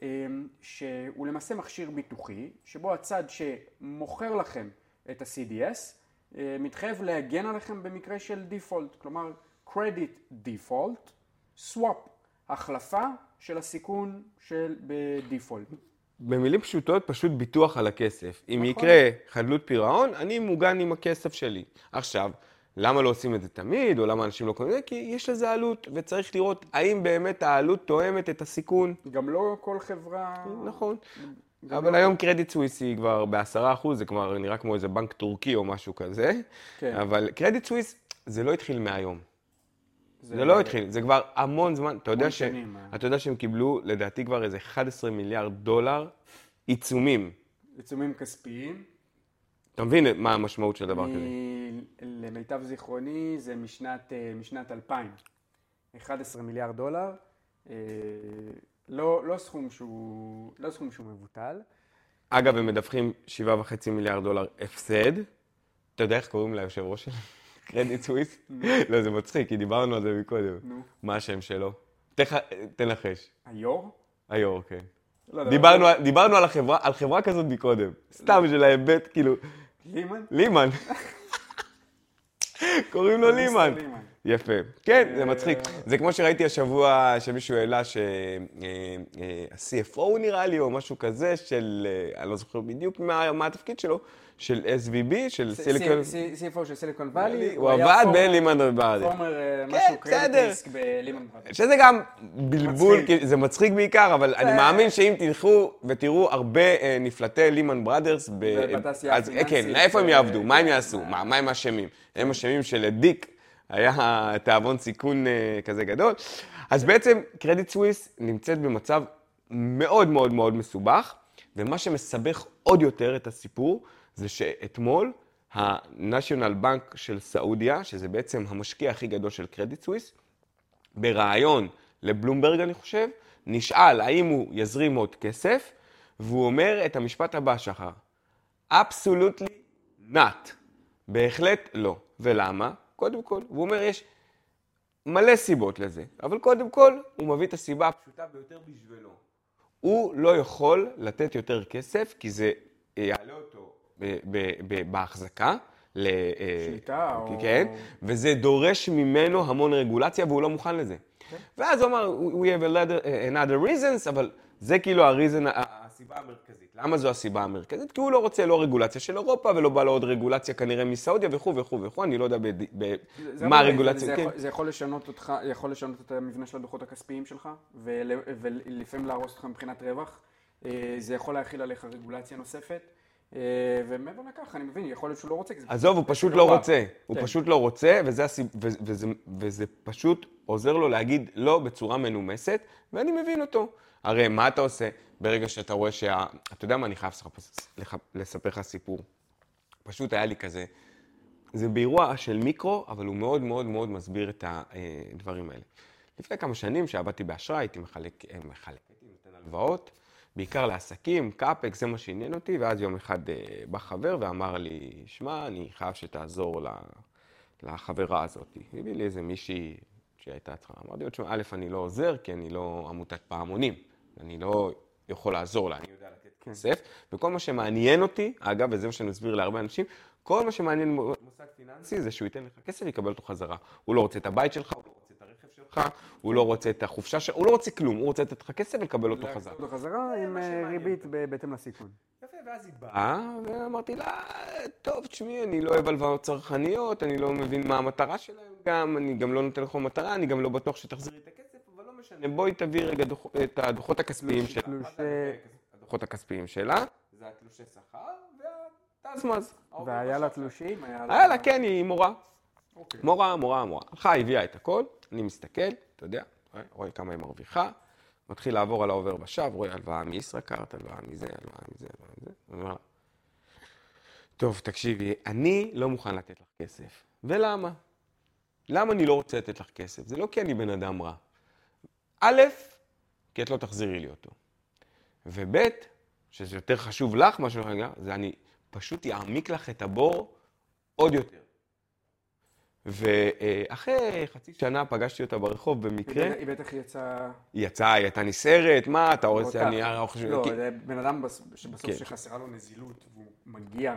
אה, שהוא למעשה מכשיר ביטוחי, שבו הצד שמוכר לכם את ה-CDS אה, מתחייב להגן עליכם במקרה של דיפולט, כלומר credit default, swap, החלפה של הסיכון של בדיפולט. במילים פשוטות, פשוט ביטוח על הכסף. אם נכון. יקרה חדלות פירעון, אני מוגן עם הכסף שלי. עכשיו, למה לא עושים את זה תמיד, או למה אנשים לא קוראים את זה? כי יש לזה עלות, וצריך לראות האם באמת העלות תואמת את הסיכון. גם לא כל חברה... נכון. אבל לא... היום קרדיט סוויס היא כבר בעשרה אחוז, זה כבר נראה כמו איזה בנק טורקי או משהו כזה. כן. אבל קרדיט סוויס, זה לא התחיל מהיום. זה, זה לא התחיל, זה כבר המון זמן. אתה יודע, ש... שנים, אה. אתה יודע שהם קיבלו, לדעתי, כבר איזה 11 מיליארד דולר עיצומים. עיצומים כספיים. אתה מבין מה המשמעות של דבר כזה? למיטב זיכרוני זה משנת, אה, משנת 2000. 11 מיליארד דולר. אה, לא, לא, סכום שהוא, לא סכום שהוא מבוטל. אגב, הם מדווחים 7.5 מיליארד דולר הפסד. אתה יודע איך קוראים ליושב ראש שלהם? קרדיט סוויס? לא, זה מצחיק, כי דיברנו על זה מקודם. נו. מה השם שלו? תנחש. היו"ר? היו"ר, כן. לא, לא, דיברנו, לא. דיברנו על חברה כזאת מקודם. סתם של ההיבט, כאילו... לימן? לימן. קוראים לו לימן. יפה. כן, זה מצחיק. זה כמו שראיתי השבוע שמישהו העלה שה-CFO אה, אה, נראה לי, או משהו כזה, של, אה, אני לא זוכר בדיוק מה התפקיד שלו, של SVB, של סיליקון... CFO של סיליקון וואלי. הוא עבד בלימן וואלי. פורמר משהו קרדיט בלימן וואלי. שזה גם בלבול, זה מצחיק בעיקר, אבל אני מאמין שאם תלכו ותראו הרבה נפלטי לימן בראדרס, בתעשייה הפיננסית. כן, איפה הם יעבדו? מה הם יעשו? מה הם אשמים? הם אשמים שלדיק היה תיאבון סיכון כזה גדול. אז בעצם קרדיט סוויס נמצאת במצב מאוד מאוד מאוד מסובך, ומה שמסבך עוד יותר את הסיפור, זה שאתמול ה-National Bank של סעודיה, שזה בעצם המשקיע הכי גדול של קרדיט סוויס, בריאיון לבלומברג, אני חושב, נשאל האם הוא יזרים עוד כסף, והוא אומר את המשפט הבא, שחר, absolutely not. בהחלט לא. ולמה? קודם כל, הוא אומר, יש מלא סיבות לזה, אבל קודם כל, הוא מביא את הסיבה הפשוטה ביותר בשבילו. הוא לא יכול לתת יותר כסף, כי זה יעלה אותו בהחזקה. שליטה או... כן, וזה דורש ממנו המון רגולציה והוא לא מוכן לזה. כן. ואז הוא אמר, we have another reasons, אבל זה כאילו הריזן, הסיבה המרכזית. למה זו הסיבה המרכזית? כי הוא לא רוצה לא רגולציה של אירופה ולא בא לו עוד רגולציה כנראה מסעודיה וכו' וכו' וכו', אני לא יודע מה הרגולציה. זה, זה יכול לשנות אותך, יכול לשנות את המבנה של הדוחות הכספיים שלך, ולפעמים להרוס אותך מבחינת רווח. אה, זה יכול להכיל עליך רגולציה נוספת. אה, ומעבר לכך, אני מבין, יכול להיות שהוא לא רוצה. עזוב, הוא פשוט לא רוצה. הוא כן. פשוט לא רוצה, וזה פשוט עוזר לו להגיד לא בצורה מנומסת, ואני מבין אותו. הרי מה אתה עושה ברגע שאתה רואה שה... אתה יודע מה, אני חייב לספר לך סיפור. פשוט היה לי כזה, זה באירוע של מיקרו, אבל הוא מאוד מאוד מאוד מסביר את הדברים האלה. לפני כמה שנים, כשעבדתי באשראי, הייתי מחלק, אה, מחלק, הייתי נותן הלוואות. בעיקר לעסקים, קאפקס, זה מה שעניין אותי, ואז יום אחד אה, בא חבר ואמר לי, שמע, אני חייב שתעזור לחברה הזאת. הביא לי איזה מישהי שהייתה צריכה, אמרתי לו, תשמע, א', אני לא עוזר, כי אני לא עמותת פעמונים, אני לא יכול לעזור לה, אני יודע לתת כן. כסף, וכל מה שמעניין אותי, אגב, וזה מה שאני מסביר להרבה אנשים, כל מה שמעניין מושג פיננסי זה שהוא ייתן לך כסף ויקבל אותו חזרה. הוא לא רוצה את הבית שלך, הוא לא שלך, הוא לא רוצה את החופשה שלך, הוא לא רוצה כלום, הוא רוצה לתת לך כסף ולקבל אותו חזרה. אותו חזרה עם אה, ריבית בהתאם לסיכון. יפה, ואז היא באה, ואמרתי לה, טוב, תשמעי, אני לא אוהב הלוואות צרכניות, אני לא מבין מה המטרה שלהם גם, אני גם לא נותן לך מטרה, אני גם לא בטוח שתחזירי את הכסף, אבל לא משנה, בואי תביא רגע את הדוחות הכספיים שלה. הדוחות הכספיים שלה, זה התלושי שכר, והטזמז. והיה לה תלושים? היה לה, כן, היא מורה. אוקיי. מורה, מורה, מורה. הלכה, הביאה את הכל, אני מסתכל, אתה יודע, רואה- כמה היא מרוויחה, מתחיל לעבור על העובר ושב, רואה הלוואה מישראכרט, הלוואה מזה, הלוואה מזה, הלוואה מזה. אני אומר טוב, תקשיבי, אני לא מוכן לתת לך כסף. ולמה? למה אני לא רוצה לתת לך כסף? זה לא כי אני בן אדם רע. א', כי את לא תחזירי לי אותו. וב', שזה יותר חשוב לך, משהו רגע, זה אני פשוט אעמיק לך את הבור עוד יותר. ואחרי חצי שנה פגשתי אותה ברחוב במקרה, היא בטח יצאה... היא יצאה, היא הייתה נסערת, מה, אתה. רוצה, אני לא, זה בן אדם בס- שבסוף כן. שחסרה לו נזילות והוא מגיע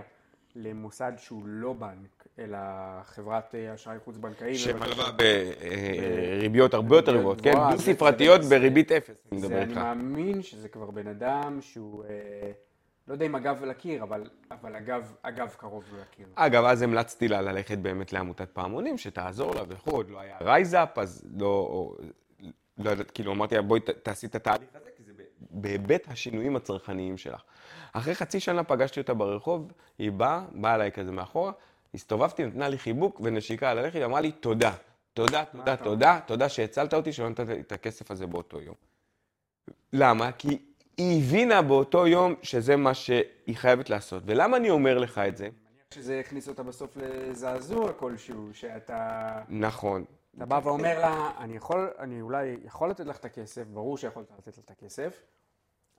למוסד שהוא לא בנק, אלא חברת אה, אשראי חוץ-בנקאי. שמלווה בריביות הרבה יותר גבוהות, כן? גבוהה, דו זה- ספרתיות זה- בריבית אפס, אני מדבר זה אני איתך. מאמין שזה כבר בן אדם שהוא, אה, לא יודע אם הגב לקיר, אבל, אבל הגב, הגב קרוב לקיר. אגב, אז המלצתי לה ללכת באמת לעמותת פעמונים, שתעזור לה וכו', עוד לא היה רייזאפ, אז לא, לא יודעת, כאילו אמרתי לה, בואי תעשי את התהליך הזה, כי זה בהיבט השינויים הצרכניים שלך. אחרי חצי שנה פגשתי אותה ברחוב, היא באה, באה אליי כזה מאחורה, הסתובבתי, נתנה לי חיבוק ונשיקה על הלכת, היא אמרה לי, תודה, תודה, תודה, תודה, תודה שהצלת אותי, שלא נתת לי את הכסף הזה באותו יום. למה? כי היא הבינה באותו יום שזה מה שהיא חייבת לעשות. ולמה אני אומר לך את זה? שזה הכניס אותה בסוף לזעזוע כלשהו, שאתה נכון. אתה בא ואומר לה, אני יכול, אני אולי יכול לתת לך את הכסף, ברור שיכולת לתת לה את הכסף,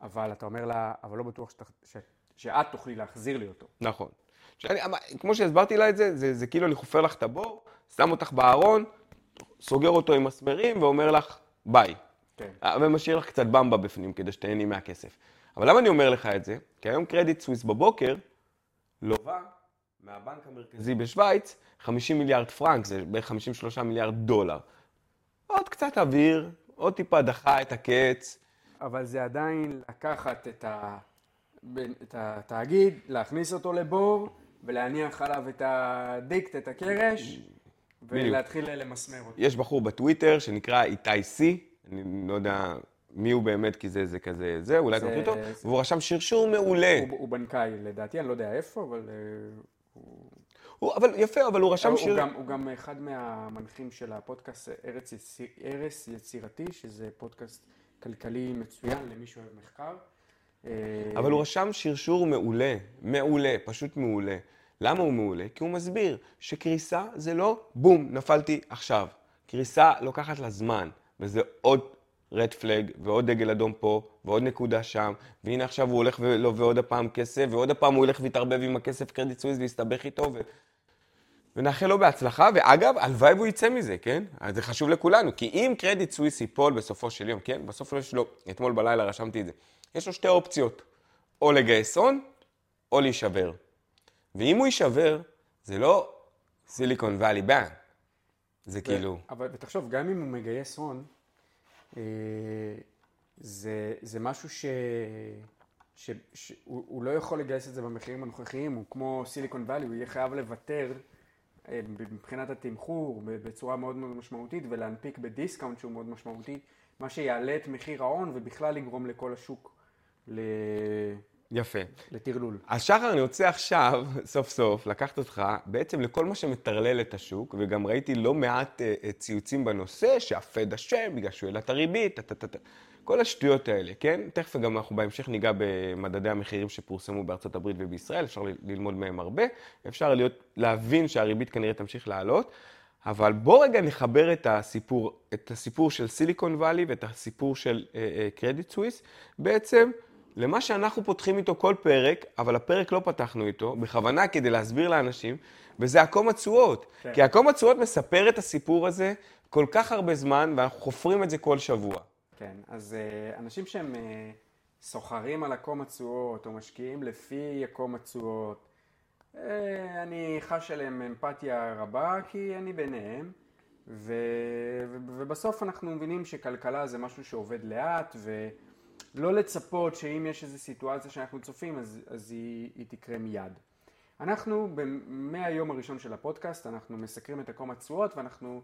אבל אתה אומר לה, אבל לא בטוח שת, ש, שאת תוכלי להחזיר לי אותו. נכון. שאני, אבל כמו שהסברתי לה את זה, זה, זה כאילו אני חופר לך את הבור, שם אותך בארון, סוגר אותו עם מסמרים ואומר לך ביי. כן. ומשאיר לך קצת במבה בפנים כדי שתהני מהכסף. אבל למה אני אומר לך את זה? כי היום קרדיט סוויס בבוקר לווה מהבנק המרכזי בשוויץ 50 מיליארד פרנק, זה בערך 53 מיליארד דולר. עוד קצת אוויר, עוד טיפה דחה את הקץ. אבל זה עדיין לקחת את, ה, את התאגיד, להכניס אותו לבור, ולהניח עליו את הדיקט, את הקרש, ולהתחיל למסמר אותו. יש בחור בטוויטר שנקרא איתי סי, אני לא יודע מי הוא באמת, כי זה, זה כזה, זה, אולי זה- מכיר אותו, זה- והוא רשם שרשור מעולה. הוא, הוא בנקאי לדעתי, אני לא יודע איפה, אבל אה, הוא, אבל יפה, אבל הוא רשם הוא, שיר... הוא, גם, הוא גם אחד מהמנחים של הפודקאסט ארץ, יציר, ארץ יצירתי, שזה פודקאסט כלכלי מצוין למי שאוהב מחקר. אה, אבל הוא רשם שרשור מעולה, מעולה, פשוט מעולה. למה הוא מעולה? כי הוא מסביר שקריסה זה לא בום, נפלתי עכשיו. קריסה לוקחת לה זמן, וזה עוד red flag, ועוד דגל אדום פה, ועוד נקודה שם, והנה עכשיו הוא הולך ולווה עוד הפעם כסף, ועוד הפעם הוא הולך ויתערבב עם הכסף קרדיט סוויס ויסתבך איתו, ו... ונאחל לו בהצלחה, ואגב, הלוואי והוא יצא מזה, כן? אז זה חשוב לכולנו, כי אם קרדיט סוויס ייפול בסופו של יום, כן? בסוף יש לו, אתמול בלילה רשמתי את זה, יש לו שתי אופציות, או לגייס הון, או להישבר. ואם הוא יישבר, זה לא סיליקון ואלי בנק, זה כאילו... אבל ותחשוב, גם אם הוא מגייס הון, אה, זה, זה משהו ש... ש, שהוא הוא לא יכול לגייס את זה במחירים הנוכחיים, הוא כמו סיליקון וואלי, הוא יהיה חייב לוותר אה, מבחינת התמחור בצורה מאוד מאוד משמעותית ולהנפיק בדיסקאונט שהוא מאוד משמעותי, מה שיעלה את מחיר ההון ובכלל יגרום לכל השוק ל... יפה. לטרלול. אז שחר, אני רוצה עכשיו, סוף סוף, לקחת אותך בעצם לכל מה שמטרלל את השוק, וגם ראיתי לא מעט אה, אה, ציוצים בנושא, שהפד אשם בגלל שהוא העלה את הריבית. כל השטויות האלה, כן? תכף גם אנחנו בהמשך ניגע במדדי המחירים שפורסמו בארצות הברית ובישראל, אפשר ללמוד מהם הרבה, אפשר להיות, להבין שהריבית כנראה תמשיך לעלות, אבל בוא רגע נחבר את הסיפור, את הסיפור של סיליקון וואלי ואת הסיפור של קרדיט סוויס, בעצם למה שאנחנו פותחים איתו כל פרק, אבל הפרק לא פתחנו איתו, בכוונה כדי להסביר לאנשים, וזה עקום התשואות. כן. כי עקום התשואות מספר את הסיפור הזה כל כך הרבה זמן, ואנחנו חופרים את זה כל שבוע. כן, אז אה, אנשים שהם אה, סוחרים על עקום התשואות או משקיעים לפי עקום התשואות, אה, אני חש עליהם אמפתיה רבה כי אני ביניהם, ו... ו... ובסוף אנחנו מבינים שכלכלה זה משהו שעובד לאט, ולא לצפות שאם יש איזו סיטואציה שאנחנו צופים אז, אז היא, היא תקרה מיד. אנחנו, מהיום הראשון של הפודקאסט, אנחנו מסקרים את עקום התשואות ואנחנו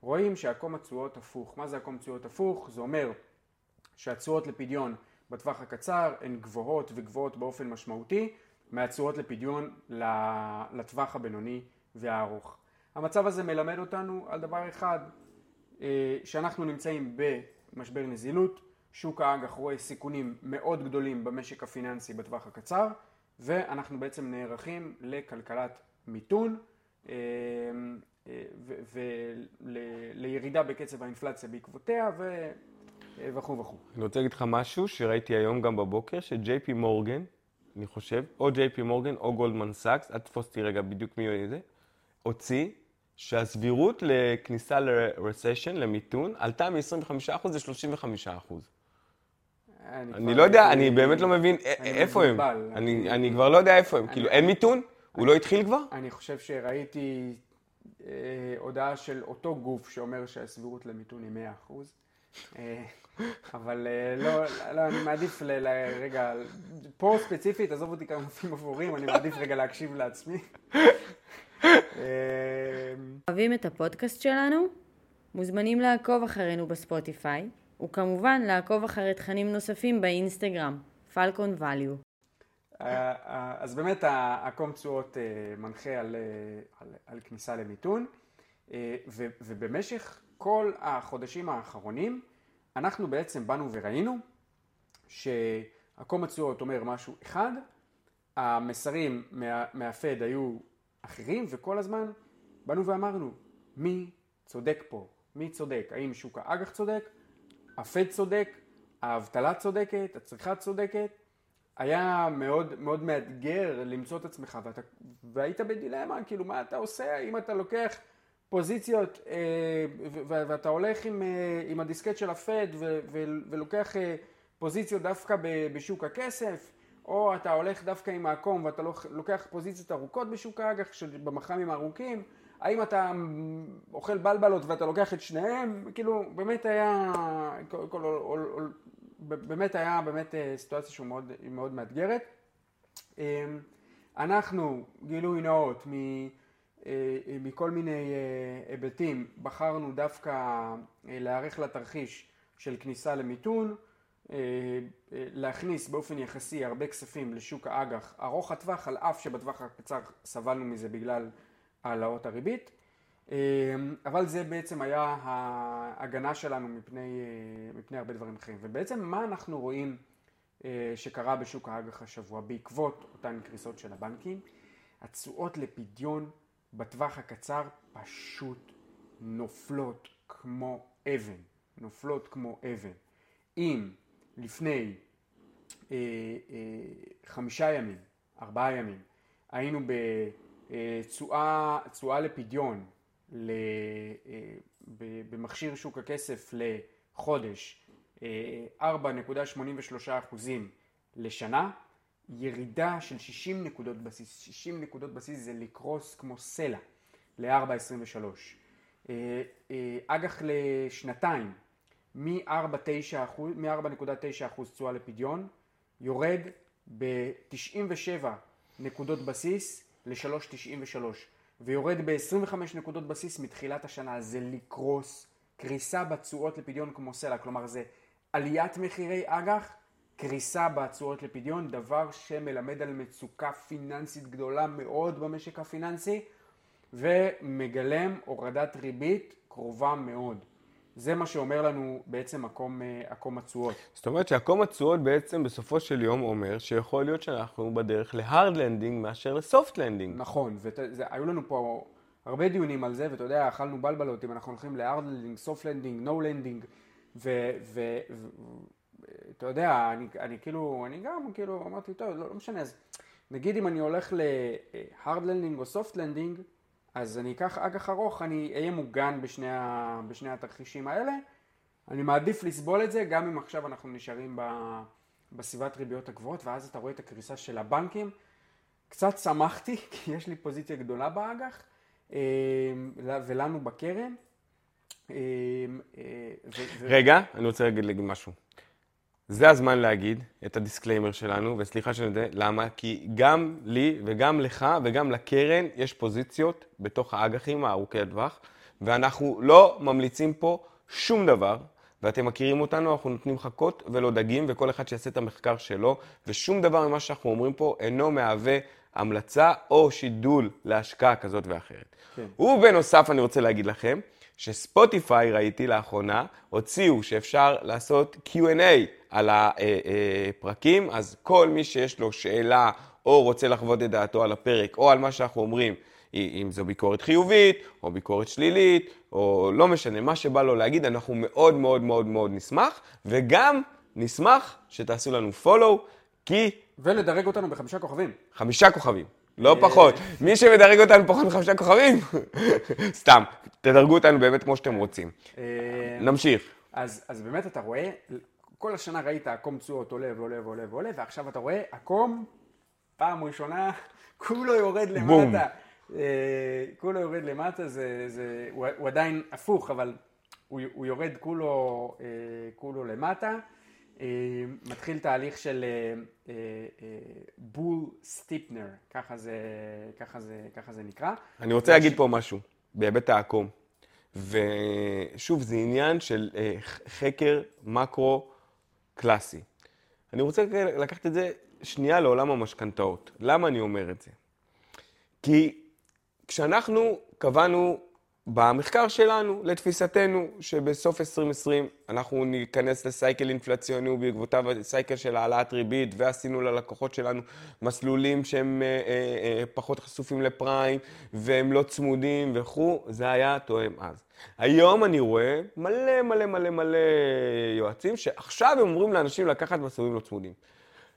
רואים שעקום התשואות הפוך. מה זה עקום תשואות הפוך? זה אומר שהתשואות לפדיון בטווח הקצר הן גבוהות וגבוהות באופן משמעותי מהתשואות לפדיון לטווח הבינוני והארוך. המצב הזה מלמד אותנו על דבר אחד, אה, שאנחנו נמצאים במשבר נזילות, שוק האג"ח רואה סיכונים מאוד גדולים במשק הפיננסי בטווח הקצר, ואנחנו בעצם נערכים לכלכלת מיתון אה, ולירידה בקצב האינפלציה בעקבותיה וכו' וכו'. אני רוצה להגיד לך משהו שראיתי היום גם בבוקר, שג'יי פי מורגן, אני חושב, או ג'יי פי מורגן או גולדמן סאקס, אל תתפוס אותי רגע בדיוק מי זה, הוציא שהסבירות לכניסה ל-recession, למיתון, עלתה מ-25% ל-35%. אני לא יודע, אני באמת לא מבין איפה הם. אני כבר לא יודע איפה הם. כאילו, אין מיתון? הוא לא התחיל כבר? אני חושב שראיתי אה, הודעה של אותו גוף שאומר שהסבירות למיתון היא 100%. אה, אבל אה, לא, לא, אני מעדיף רגע, פה ספציפית, עזוב אותי כמה מופיעים אפורים, אני מעדיף רגע להקשיב לעצמי. אוהבים את הפודקאסט שלנו? מוזמנים לעקוב אחרינו בספוטיפיי, וכמובן לעקוב אחרי תכנים נוספים באינסטגרם, פלקון ואליו. אה, אה, אז באמת הקום תשואות אה, מנחה על, על, על כניסה למיתון, ובמשך כל החודשים האחרונים אנחנו בעצם באנו וראינו שהקום התשואות אומר משהו אחד, המסרים מה, מהפד היו אחרים, וכל הזמן באנו ואמרנו, מי צודק פה? מי צודק? האם שוק האג"ח צודק? הפד צודק? האבטלה צודקת? הצריכה צודקת? היה מאוד מאוד מאתגר למצוא את עצמך, ואתה, והיית בדילמה, כאילו מה אתה עושה אם אתה לוקח פוזיציות אה, ואתה הולך עם, אה, עם הדיסקט של הפד ולוקח אה, פוזיציות דווקא בשוק הכסף, או אתה הולך דווקא עם העקום ואתה לוקח פוזיציות ארוכות בשוק האג"ח, במח"מים הארוכים, האם אתה אוכל בלבלות ואתה לוקח את שניהם, כאילו באמת היה, כל, כל, באמת היה באמת אה, סיטואציה שהיא מאוד, מאוד מאתגרת. אה, אנחנו, גילוי נאות, אה, מכל מיני היבטים, בחרנו דווקא להיערך לתרחיש של כניסה למיתון, להכניס באופן יחסי הרבה כספים לשוק האג"ח ארוך הטווח, על אף שבטווח הקצר סבלנו מזה בגלל העלאות הריבית. אמ, אבל זה בעצם היה ההגנה שלנו מפני, אה, מפני הרבה דברים אחרים. ובעצם מה אנחנו רואים אה, שקרה בשוק האג"ח השבוע בעקבות אותן קריסות של הבנקים? התשואות לפדיון בטווח הקצר פשוט נופלות כמו אבן, נופלות כמו אבן. אם לפני אה, אה, חמישה ימים, ארבעה ימים, היינו אה, לפדיון אה, במכשיר שוק הכסף לחודש 4.83 אה, אחוזים לשנה, ירידה של 60 נקודות בסיס, 60 נקודות בסיס זה לקרוס כמו סלע ל-4.23. אה, אג"ח לשנתיים מ-4.9 אחוז תשואה לפדיון יורד ב-97 נקודות בסיס ל-3.93. ויורד ב-25 נקודות בסיס מתחילת השנה, זה לקרוס, קריסה בתשואות לפדיון כמו סלע, כלומר זה עליית מחירי אג"ח, קריסה בתשואות לפדיון, דבר שמלמד על מצוקה פיננסית גדולה מאוד במשק הפיננסי ומגלם הורדת ריבית קרובה מאוד. זה מה שאומר לנו בעצם עקום, עקום אה, התשואות. זאת אומרת שעקום התשואות בעצם בסופו של יום אומר שיכול להיות שאנחנו בדרך ל hard landing מאשר ל soft landing. נכון, והיו לנו פה הרבה דיונים על זה, ואתה יודע, אכלנו בלבלות אם אנחנו הולכים ל hard landing, soft landing, no landing, ואתה יודע, אני, אני כאילו, אני גם כאילו אמרתי, טוב, לא, לא משנה, אז נגיד אם אני הולך ל hard landing או soft landing, אז אני אקח אג"ח ארוך, אני אהיה מוגן בשני, ה, בשני התרחישים האלה. אני מעדיף לסבול את זה, גם אם עכשיו אנחנו נשארים ב, בסביבת ריביות הגבוהות, ואז אתה רואה את הקריסה של הבנקים. קצת שמחתי, כי יש לי פוזיציה גדולה באג"ח, אה, ולנו בקרן. אה, אה, רגע, אני רוצה להגיד משהו. זה הזמן להגיד את ה disclaimer שלנו, וסליחה שאני יודע, למה? כי גם לי וגם לך וגם לקרן יש פוזיציות בתוך האג"חים הארוכי הטווח, ואנחנו לא ממליצים פה שום דבר, ואתם מכירים אותנו, אנחנו נותנים חכות ולא דגים, וכל אחד שיעשה את המחקר שלו, ושום דבר ממה שאנחנו אומרים פה אינו מהווה המלצה או שידול להשקעה כזאת ואחרת. כן. ובנוסף, אני רוצה להגיד לכם, שספוטיפיי, ראיתי לאחרונה, הוציאו שאפשר לעשות Q&A על הפרקים, אז כל מי שיש לו שאלה או רוצה לחוות את דעתו על הפרק או על מה שאנחנו אומרים, אם זו ביקורת חיובית או ביקורת שלילית, או לא משנה, מה שבא לו להגיד, אנחנו מאוד מאוד מאוד מאוד נשמח, וגם נשמח שתעשו לנו follow, כי... ולדרג אותנו בחמישה כוכבים. חמישה כוכבים. לא פחות. מי שמדרג אותנו פחות מחמישה כוכבים, סתם, תדרגו אותנו באמת כמו שאתם רוצים. אה, נמשיך. אז, אז באמת אתה רואה, כל השנה ראית עקום תשואות עולה ועולה ועולה ועולה, ועכשיו אתה רואה עקום, פעם ראשונה, כולו יורד למטה. בום. אה, כולו יורד למטה, זה, זה, הוא, הוא עדיין הפוך, אבל הוא, הוא יורד כולו, אה, כולו למטה. אה, מתחיל תהליך של אה, אה, בול סטיפנר, ככה זה, ככה זה, ככה זה נקרא. אני רוצה להגיד פה משהו, בהיבט העקום. ושוב, זה עניין של חקר מקרו קלאסי. אני רוצה לקחת את זה שנייה לעולם המשכנתאות. למה אני אומר את זה? כי כשאנחנו קבענו במחקר שלנו, לתפיסתנו, שבסוף 2020 אנחנו ניכנס לסייקל אינפלציוני ובעקבותיו סייקל של העלאת ריבית, ועשינו ללקוחות שלנו מסלולים שהם אה, אה, אה, פחות חשופים לפריים, והם לא צמודים וכו', זה היה תואם אז. היום אני רואה מלא מלא מלא מלא יועצים שעכשיו הם אומרים לאנשים לקחת מסלולים לא צמודים.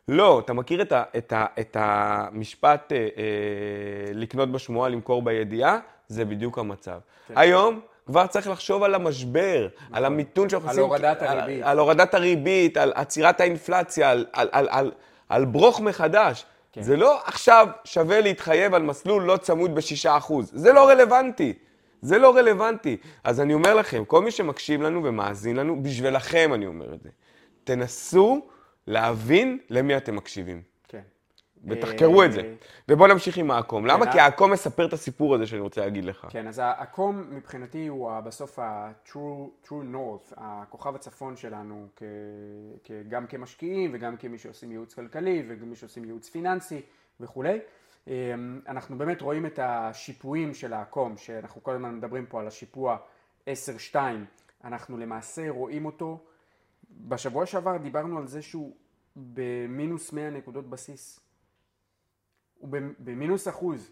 לא, אתה מכיר את, ה, את, ה, את המשפט אה, אה, לקנות בשמועה, למכור בידיעה? זה בדיוק המצב. כן. היום כבר צריך לחשוב על המשבר, נכון. על המיתון שאנחנו על עושים. הורדת הריבית. על, על הורדת הריבית, על עצירת האינפלציה, על, על, על, על, על ברוך מחדש. כן. זה לא עכשיו שווה להתחייב על מסלול לא צמוד בשישה אחוז. זה לא רלוונטי. זה לא רלוונטי. אז אני אומר לכם, כל מי שמקשיב לנו ומאזין לנו, בשבילכם אני אומר את זה. תנסו להבין למי אתם מקשיבים. ותחקרו את זה. אה, ובואו נמשיך עם העקום. למה? כן, כי העקום מספר את הסיפור הזה שאני רוצה להגיד לך. כן, אז העקום מבחינתי הוא בסוף ה-true true north, הכוכב הצפון שלנו, גם כמשקיעים וגם כמי שעושים ייעוץ כלכלי וגם מי שעושים ייעוץ פיננסי וכולי. אמ, אנחנו באמת רואים את השיפועים של העקום, שאנחנו כל הזמן מדברים פה על השיפוע 10-2, אנחנו למעשה רואים אותו, בשבוע שעבר דיברנו על זה שהוא במינוס 100 נקודות בסיס. הוא במ- במינוס אחוז.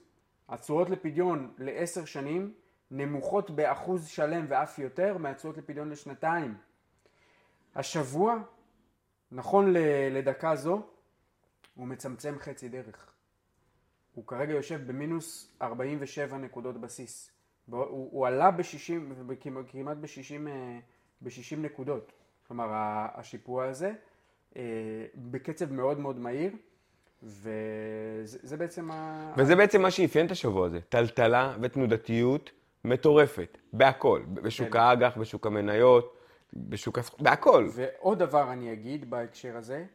התשואות לפדיון לעשר שנים נמוכות באחוז שלם ואף יותר מהתשואות לפדיון לשנתיים. השבוע, נכון לדקה זו, הוא מצמצם חצי דרך. הוא כרגע יושב במינוס 47 נקודות בסיס. הוא, הוא עלה ב-60, כמעט ב-60, ב-60 נקודות. כלומר, השיפוע הזה אה, בקצב מאוד מאוד מהיר, וזה זה בעצם ה... וזה בעצם מה שאפיין את השבוע הזה. טלטלה ותנודתיות מטורפת. בהכל. בשוק כן. האג"ח, בשוק המניות, בשוק הסח... בהכל. ועוד דבר אני אגיד בהקשר הזה,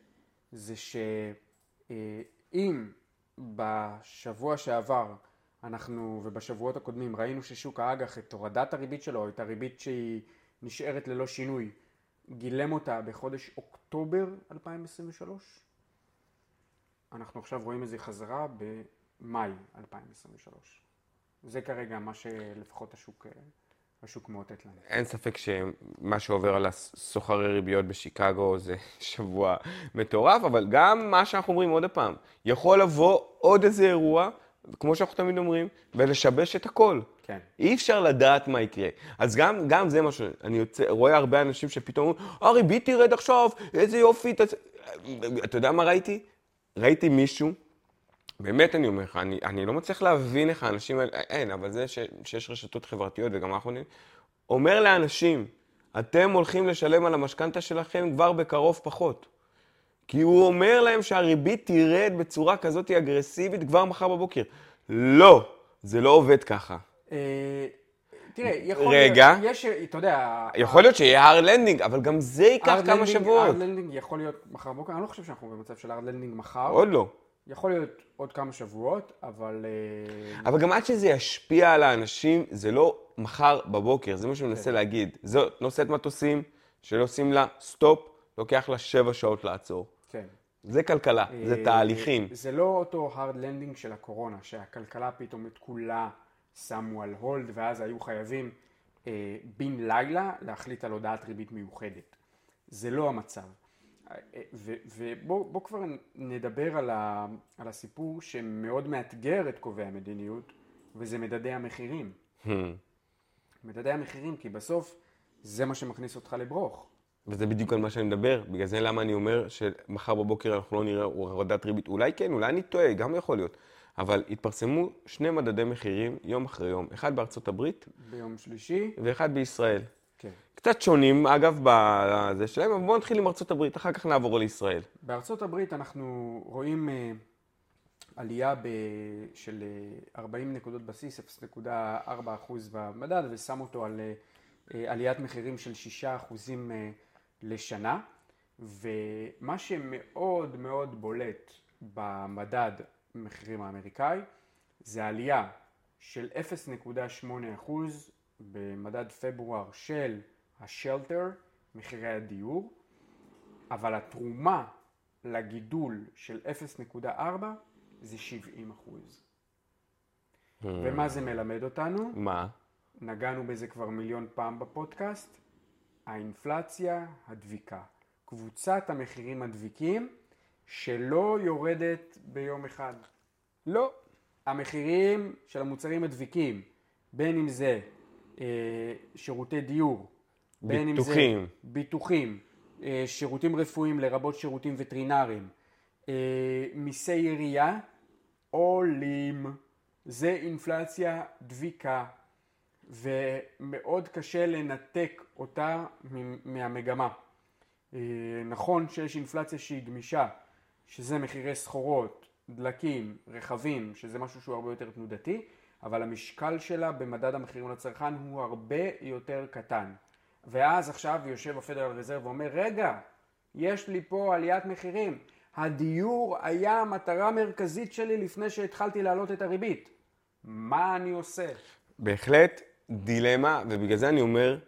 זה שאם בשבוע שעבר אנחנו, ובשבועות הקודמים, ראינו ששוק האג"ח את הורדת הריבית שלו, את הריבית שהיא נשארת ללא שינוי, גילם אותה בחודש אוקטובר 2023, אנחנו עכשיו רואים איזה חזרה במאי 2023. זה כרגע מה שלפחות השוק, השוק מאותת לנו. אין ספק שמה שעובר על הסוחרי ריביות בשיקגו זה שבוע מטורף, אבל גם מה שאנחנו אומרים עוד פעם, יכול לבוא עוד איזה אירוע, כמו שאנחנו תמיד אומרים, ולשבש את הכל. כן. אי אפשר לדעת מה יקרה. אז גם, גם זה משהו, אני יוצא, רואה הרבה אנשים שפתאום אומרים, הריבית תרד עכשיו, איזה יופי, תצ... אתה יודע מה ראיתי? ראיתי מישהו, באמת אני אומר לך, אני, אני לא מצליח להבין איך האנשים האלה, אין, אבל זה ש, שיש רשתות חברתיות וגם אנחנו יודעים, אומר לאנשים, אתם הולכים לשלם על המשכנתה שלכם כבר בקרוב פחות. כי הוא אומר להם שהריבית תרד בצורה כזאת אגרסיבית כבר מחר בבוקר. לא, זה לא עובד ככה. אה, תראה, יכול רגע. להיות, יש, אתה יודע, יכול להיות שיהיה hard landing, אבל גם זה ייקח כמה שבועות. הארד לנדינג יכול להיות מחר בבוקר, אני לא חושב שאנחנו במצב של hard landing מחר, עוד לא. יכול להיות עוד כמה שבועות, אבל אה, אבל גם עד שזה ישפיע על האנשים, זה לא מחר בבוקר, זה מה שאני מנסה להגיד. זאת נושאת מטוסים, שלא עושים לה סטופ, לוקח לה שבע שעות לעצור. כן. זה כלכלה, זה אה, תהליכים. זה לא אותו hard landing של הקורונה, שהכלכלה פתאום את כולה שמו על הולד, ואז היו חייבים אה, בן לילה להחליט על הודעת ריבית מיוחדת. זה לא המצב. אה, ובואו כבר נדבר על, ה, על הסיפור שמאוד מאתגר את קובעי המדיניות, וזה מדדי המחירים. Hmm. מדדי המחירים, כי בסוף זה מה שמכניס אותך לברוך. וזה בדיוק על מה שאני מדבר, בגלל זה למה אני אומר שמחר בבוקר אנחנו לא נראה הורדת ריבית. אולי כן, אולי אני טועה, גם יכול להיות. אבל התפרסמו שני מדדי מחירים יום אחרי יום, אחד בארצות הברית ביום שלישי, ואחד בישראל. כן. קצת שונים, אגב, בזה שלהם, אבל בואו נתחיל עם ארצות הברית, אחר כך נעבור לישראל. בארצות הברית אנחנו רואים אה, עלייה ב... של אה, 40 נקודות בסיס, 0.4% במדד, ושם אותו על אה, עליית מחירים של 6% אה, לשנה. ומה שמאוד מאוד בולט במדד המחירים האמריקאי זה עלייה של 0.8% במדד פברואר של השלטר, מחירי הדיור, אבל התרומה לגידול של 0.4 זה 70 אחוז. ומה זה מלמד אותנו? מה? נגענו בזה כבר מיליון פעם בפודקאסט, האינפלציה הדביקה. קבוצת המחירים הדביקים שלא יורדת ביום אחד. לא. המחירים של המוצרים הדביקים, בין אם זה אה, שירותי דיור, בין אם זה ביטוחים. אה, שירותים רפואיים לרבות שירותים וטרינריים, אה, מיסי עירייה, עולים. זה אינפלציה דביקה, ומאוד קשה לנתק אותה מהמגמה. אה, נכון שיש אינפלציה שהיא גמישה, שזה מחירי סחורות, דלקים, רכבים, שזה משהו שהוא הרבה יותר תנודתי, אבל המשקל שלה במדד המחירים לצרכן הוא הרבה יותר קטן. ואז עכשיו יושב הפדרל רזרב ואומר, רגע, יש לי פה עליית מחירים. הדיור היה המטרה המרכזית שלי לפני שהתחלתי להעלות את הריבית. מה אני עושה? בהחלט דילמה, ובגלל זה אני אומר,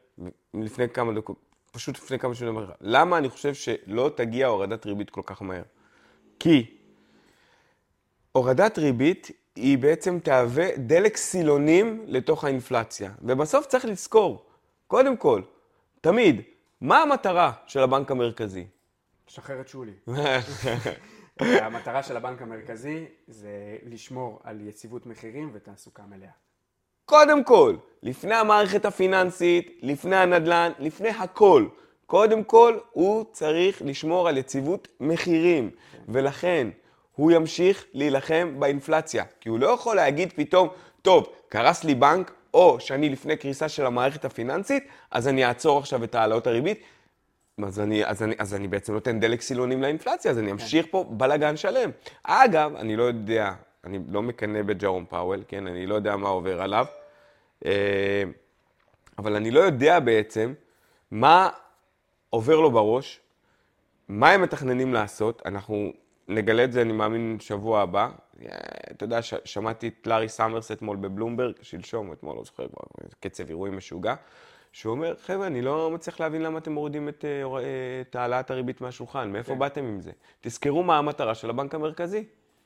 לפני כמה דקות, פשוט לפני כמה שנים, למה אני חושב שלא תגיע הורדת ריבית כל כך מהר? כי הורדת ריבית היא בעצם תהווה דלק סילונים לתוך האינפלציה. ובסוף צריך לזכור, קודם כל, תמיד, מה המטרה של הבנק המרכזי? שחרר את שולי. המטרה של הבנק המרכזי זה לשמור על יציבות מחירים ותעסוקה מלאה. קודם כל, לפני המערכת הפיננסית, לפני הנדל"ן, לפני הכל. קודם כל, הוא צריך לשמור על יציבות מחירים. ולכן, הוא ימשיך להילחם באינפלציה. כי הוא לא יכול להגיד פתאום, טוב, קרס לי בנק, או שאני לפני קריסה של המערכת הפיננסית, אז אני אעצור עכשיו את העלאות הריבית. אז אני, אז, אני, אז אני בעצם נותן דלק סילונים לאינפלציה, אז אני אמשיך פה בלאגן שלם. אגב, אני לא יודע, אני לא מקנא בג'רום פאוול, כן? אני לא יודע מה עובר עליו, אה, אבל אני לא יודע בעצם מה עובר לו בראש, מה הם מתכננים לעשות, אנחנו נגלה את זה, אני מאמין, שבוע הבא. אה, אתה יודע, ש- שמעתי את לארי סאמרס אתמול בבלומברג, שלשום, אתמול, לא זוכר כבר, קצב אירועים משוגע, שהוא אומר, חבר'ה, אני לא מצליח להבין למה אתם מורידים את, אה, אה, את העלאת הריבית מהשולחן, מאיפה כן. באתם עם זה? תזכרו מה המטרה של הבנק המרכזי.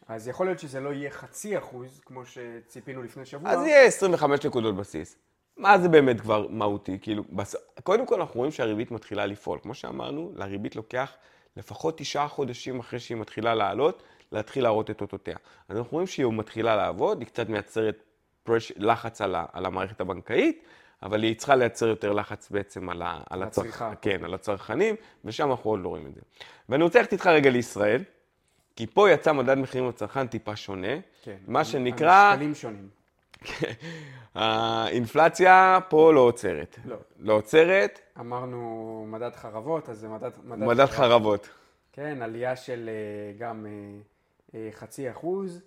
אז יכול להיות שזה לא יהיה חצי אחוז, כמו שציפינו לפני שבוע. אז יהיה 25 נקודות בסיס. מה זה באמת כבר מהותי? כאילו, בס... קודם כל אנחנו רואים שהריבית מתחילה לפעול. כמו שאמרנו, לריבית לוקח לפחות תשעה חודשים אחרי שהיא מתחילה לעלות, להתחיל להראות את אותותיה. אז אנחנו רואים שהיא מתחילה לעבוד, היא קצת מייצרת פרש... לחץ על, ה... על המערכת הבנקאית, אבל היא צריכה לייצר יותר לחץ בעצם על, ה... על, הצריכה. כן, על הצרכנים, ושם אנחנו עוד לא רואים את זה. ואני רוצה ללכת איתך רגע לישראל, כי פה יצא מדד מחירים לצרכן טיפה שונה, כן. מה שנקרא... המשקלים שונים. האינפלציה פה לא עוצרת. לא. לא עוצרת, אמרנו מדד חרבות, אז זה מדד... מדד חרבות. כן, עלייה של אה, גם אה, אה, חצי אחוז.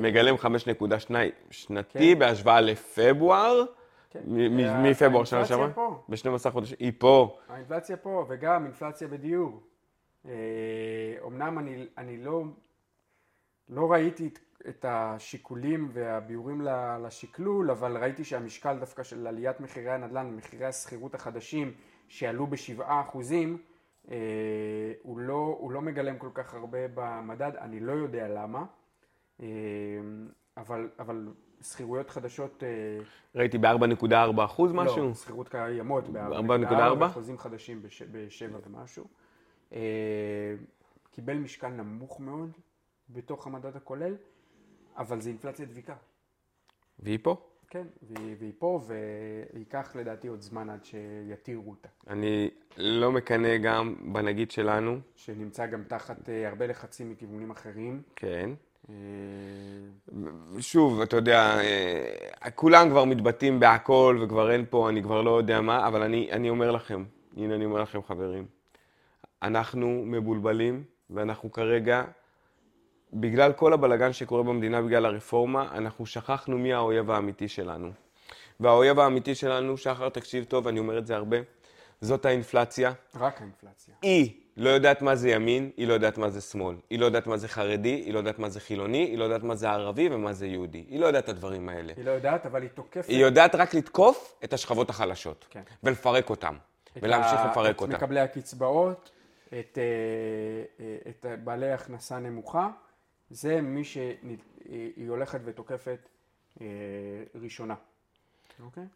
מגלם 5.2 שנתי כן. בהשוואה לפברואר, כן. מפברואר שנה האינפלציה שעברה, פה. ב-12 חודשים, היא פה. האינפלציה פה, וגם אינפלציה בדיור. אומנם אני, אני לא, לא ראיתי את, את השיקולים והביאורים לשקלול, אבל ראיתי שהמשקל דווקא של עליית מחירי הנדל"ן ומחירי השכירות החדשים שעלו בשבעה אחוזים, אה, הוא, לא, הוא לא מגלם כל כך הרבה במדד, אני לא יודע למה, אה, אבל, אבל שכירויות חדשות... אה, ראיתי ב-4.4 אחוז משהו? לא, שכירות קיימות ב-4.4, חוזים חדשים ב-7 ומשהו. אה, קיבל משקל נמוך מאוד בתוך המדד הכולל, אבל זה אינפלציה דביקה. והיא פה? כן, והיא, והיא פה, וייקח לדעתי עוד זמן עד שיתירו אותה. אני לא מקנא גם בנגיד שלנו. שנמצא גם תחת אה, הרבה לחצים מכיוונים אחרים. כן. אה, שוב, אתה יודע, אה, כולם כבר מתבטאים בהכל וכבר אין פה, אני כבר לא יודע מה, אבל אני, אני אומר לכם, הנה אני אומר לכם חברים, אנחנו מבולבלים ואנחנו כרגע, בגלל כל הבלגן שקורה במדינה, בגלל הרפורמה, אנחנו שכחנו מי האויב האמיתי שלנו. והאויב האמיתי שלנו, שחר, תקשיב טוב, אני אומר את זה הרבה, זאת האינפלציה. רק האינפלציה. היא לא יודעת מה זה ימין, היא לא יודעת מה זה שמאל. היא לא יודעת מה זה חרדי, היא לא יודעת מה זה חילוני, היא לא יודעת מה זה ערבי ומה זה יהודי. היא לא יודעת את הדברים האלה. היא לא יודעת, אבל היא תוקפת. היא יודעת רק לתקוף את השכבות החלשות. כן. ולפרק אותם. ולהמשיך ה- לפרק את אותם. מקבלי הקצבאות, את, אה, אה, את בעלי הכנסה נמוכה, זה מי שהיא הולכת ותוקפת אה, ראשונה. אוקיי?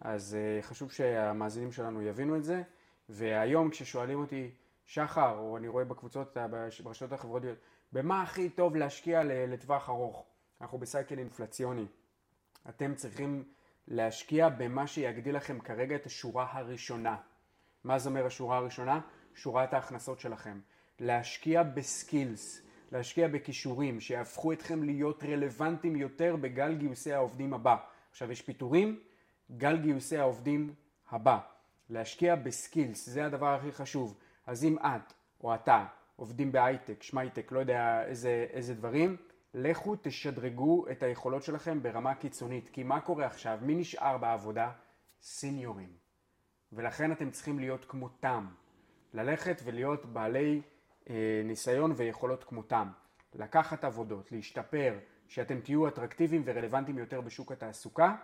אז אה, חשוב שהמאזינים שלנו יבינו את זה, והיום כששואלים אותי, שחר, או אני רואה בקבוצות, אה, ברשתות החברתיות, במה הכי טוב להשקיע לטווח ארוך? אנחנו בסייקל אינפלציוני. אתם צריכים להשקיע במה שיגדיל לכם כרגע את השורה הראשונה. מה זה אומר השורה הראשונה? שורת ההכנסות שלכם. להשקיע בסקילס, להשקיע בכישורים שיהפכו אתכם להיות רלוונטיים יותר בגל גיוסי העובדים הבא. עכשיו יש פיטורים, גל גיוסי העובדים הבא. להשקיע בסקילס, זה הדבר הכי חשוב. אז אם את או אתה עובדים בהייטק, שמייטק, לא יודע איזה, איזה דברים, לכו תשדרגו את היכולות שלכם ברמה קיצונית. כי מה קורה עכשיו? מי נשאר בעבודה? סיניורים. ולכן אתם צריכים להיות כמותם. ללכת ולהיות בעלי ניסיון ויכולות כמותם. לקחת עבודות, להשתפר, שאתם תהיו אטרקטיביים ורלוונטיים יותר בשוק התעסוקה,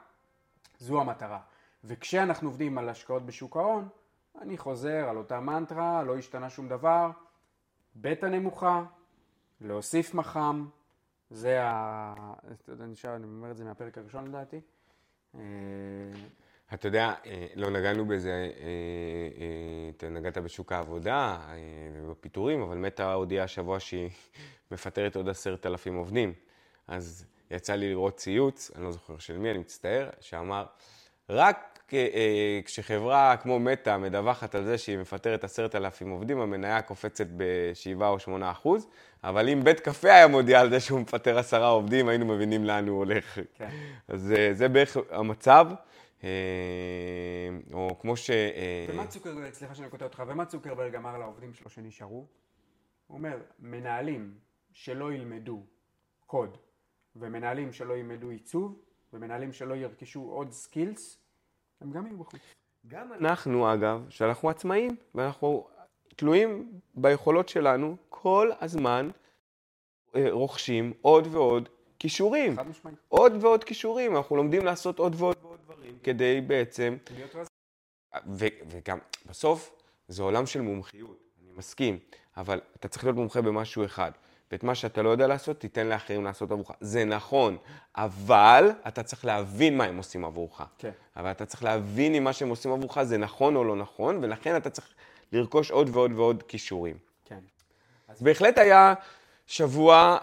זו המטרה. וכשאנחנו עובדים על השקעות בשוק ההון, אני חוזר על אותה מנטרה, לא השתנה שום דבר, בטא נמוכה, להוסיף מח"מ, זה ה... אתה יודע, אני אומר את זה מהפרק הראשון לדעתי. אתה יודע, אה, לא נגענו בזה, אה, אה, אתה נגעת בשוק העבודה ובפיטורים, אבל מטא הודיעה השבוע שהיא מפטרת עוד עשרת אלפים עובדים. אז יצא לי לראות ציוץ, אני לא זוכר של מי, אני מצטער, שאמר, רק כשחברה כמו מטא מדווחת על זה שהיא מפטרת עשרת אלפים עובדים, המניה קופצת ב-7 או 8 אחוז, אבל אם בית קפה היה מודיע על זה שהוא מפטר עשרה עובדים, היינו מבינים לאן הוא הולך. כן. אז זה בערך המצב. אה, או כמו ש... אה, ומה צוקרברג, סליחה שאני קוטע אותך, ומה צוקרברג אמר לעובדים שלו שנשארו? הוא אומר, מנהלים שלא ילמדו קוד, ומנהלים שלא ילמדו עיצוב, ומנהלים שלא ירכשו עוד skills, הם גם יהיו בחוץ. גם אנחנו, אגב, שאנחנו עצמאים, ואנחנו תלויים ביכולות שלנו, כל הזמן אה, רוכשים עוד ועוד כישורים. חד משמעית. עוד ועוד כישורים, אנחנו לומדים לעשות עוד ועוד ועוד דברים, כדי בעצם. ו, וגם בסוף זה עולם של מומחיות, אני מסכים, אבל אתה צריך להיות מומחה במשהו אחד, ואת מה שאתה לא יודע לעשות, תיתן לאחרים לעשות עבורך. זה נכון, אבל אתה צריך להבין מה הם עושים עבורך. כן. אבל אתה צריך להבין אם מה שהם עושים עבורך זה נכון או לא נכון, ולכן אתה צריך לרכוש עוד ועוד ועוד כישורים. כן. אז בהחלט היה שבוע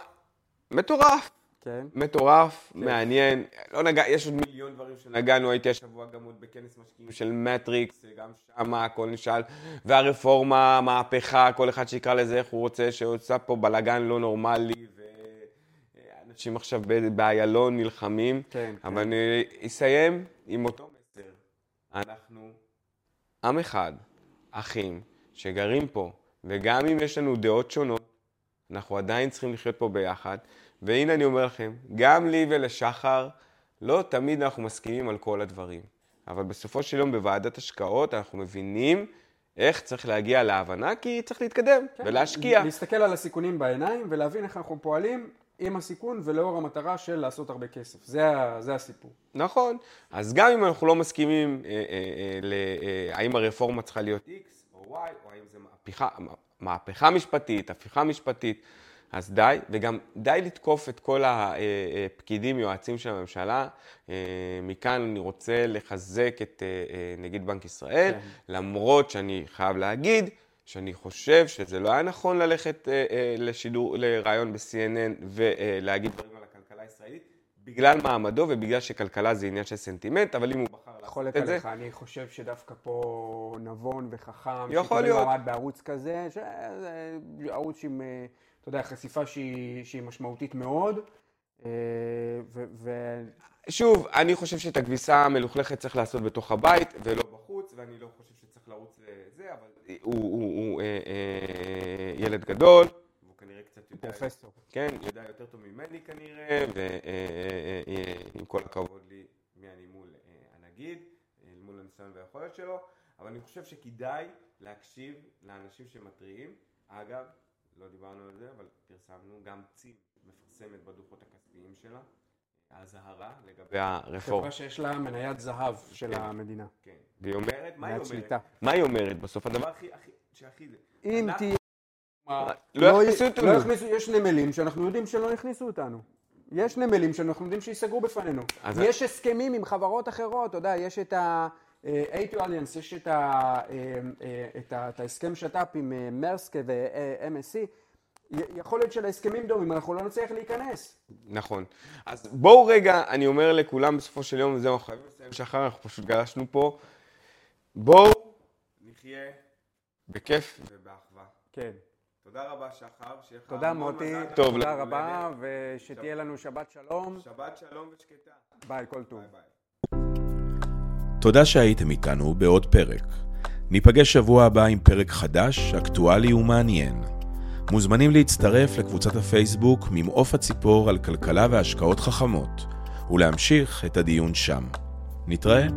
מטורף. כן. מטורף, מעניין, לא נגע, יש עוד מיליון דברים שנגענו, הייתי השבוע גם עוד בכנס משקיעים של מטריקס, גם שמה הכל נשאל, והרפורמה, מהפכה, כל אחד שיקרא לזה איך הוא רוצה, שעושה פה בלאגן לא נורמלי, ואנשים עכשיו באיילון נלחמים, כן, אבל כן. אני אסיים עם אותו מסר. אנחנו עם אחד, אחים, שגרים פה, וגם אם יש לנו דעות שונות, אנחנו עדיין צריכים לחיות פה ביחד. והנה אני אומר לכם, גם לי ולשחר, לא תמיד אנחנו מסכימים על כל הדברים. אבל בסופו של יום בוועדת השקעות אנחנו מבינים איך צריך להגיע להבנה, כי צריך להתקדם כן. ולהשקיע. להסתכל על הסיכונים בעיניים ולהבין איך אנחנו פועלים עם הסיכון ולאור המטרה של לעשות הרבה כסף. זה, זה הסיפור. נכון. אז גם אם אנחנו לא מסכימים אה, אה, אה, ל- אה, האם הרפורמה צריכה להיות X או Y, או האם זה מהפכה, מהפכה משפטית, הפיכה משפטית. אז די, וגם די לתקוף את כל הפקידים, יועצים של הממשלה. אה, מכאן אני רוצה לחזק את אה, אה, נגיד בנק ישראל, כן. למרות שאני חייב להגיד שאני חושב שזה לא היה נכון ללכת לשידור, לראיון ב-CNN ולהגיד דברים על הכלכלה הישראלית. בגלל מעמדו ובגלל שכלכלה זה עניין של סנטימנט, אבל אם הוא בחר לעשות את זה... עליך, אני חושב שדווקא פה נבון וחכם, יכול להיות. מעמד בערוץ כזה, ערוץ עם, אתה יודע, חשיפה שהיא, שהיא משמעותית מאוד. אה, ו... ו... שוב, אני חושב שאת הכביסה המלוכלכת צריך לעשות בתוך הבית ולא בחוץ, ואני לא חושב שצריך לרוץ לזה, אבל הוא, הוא, הוא, הוא אה, אה, ילד גדול. פרופסור. כן, יודע יותר טוב ממני כנראה, ועם כל הכבוד לי, מי אני מול הנגיד, מול הניסיון והיכולת שלו, אבל אני חושב שכדאי להקשיב לאנשים שמתריעים. אגב, לא דיברנו על זה, אבל פרסמנו, גם צים מפרסמת בדוחות הכספיים שלה, האזהרה לגבי הרפורמה. חברה שיש לה מניית זהב של כן, המדינה. כן, והיא אומרת, מה היא אומרת? מה היא אומרת בסוף? הדבר הכי, שהכי זה. אם תהיה... לא יכניסו אותנו. לא יכניסו, יש נמלים שאנחנו יודעים שלא יכניסו אותנו. יש נמלים שאנחנו יודעים שיסגרו בפנינו. יש הסכמים עם חברות אחרות, אתה יודע, יש את ה... A2 Alliance, יש את, ה, אה, אה, את, ה, את ההסכם שת"פ עם אה, מרסקה ו-MSC, יכול להיות שלהסכמים דומים אנחנו לא נצליח להיכנס. נכון. אז בואו רגע, אני אומר לכולם בסופו של יום, וזהו, אנחנו חייבים לסיים שחר, אנחנו פשוט גלשנו פה. בואו נחיה בכיף ובאחווה. כן. תודה רבה, שחר. שיהיה לך תודה, מוטי. תודה רבה, ושתהיה לנו שבת שלום. שבת שלום ושקטה. ביי, כל טוב. ביי ביי. תודה שהייתם איתנו בעוד פרק. ניפגש שבוע הבא עם פרק חדש, אקטואלי ומעניין. מוזמנים להצטרף לקבוצת הפייסבוק ממעוף הציפור על כלכלה והשקעות חכמות, ולהמשיך את הדיון שם. נתראה.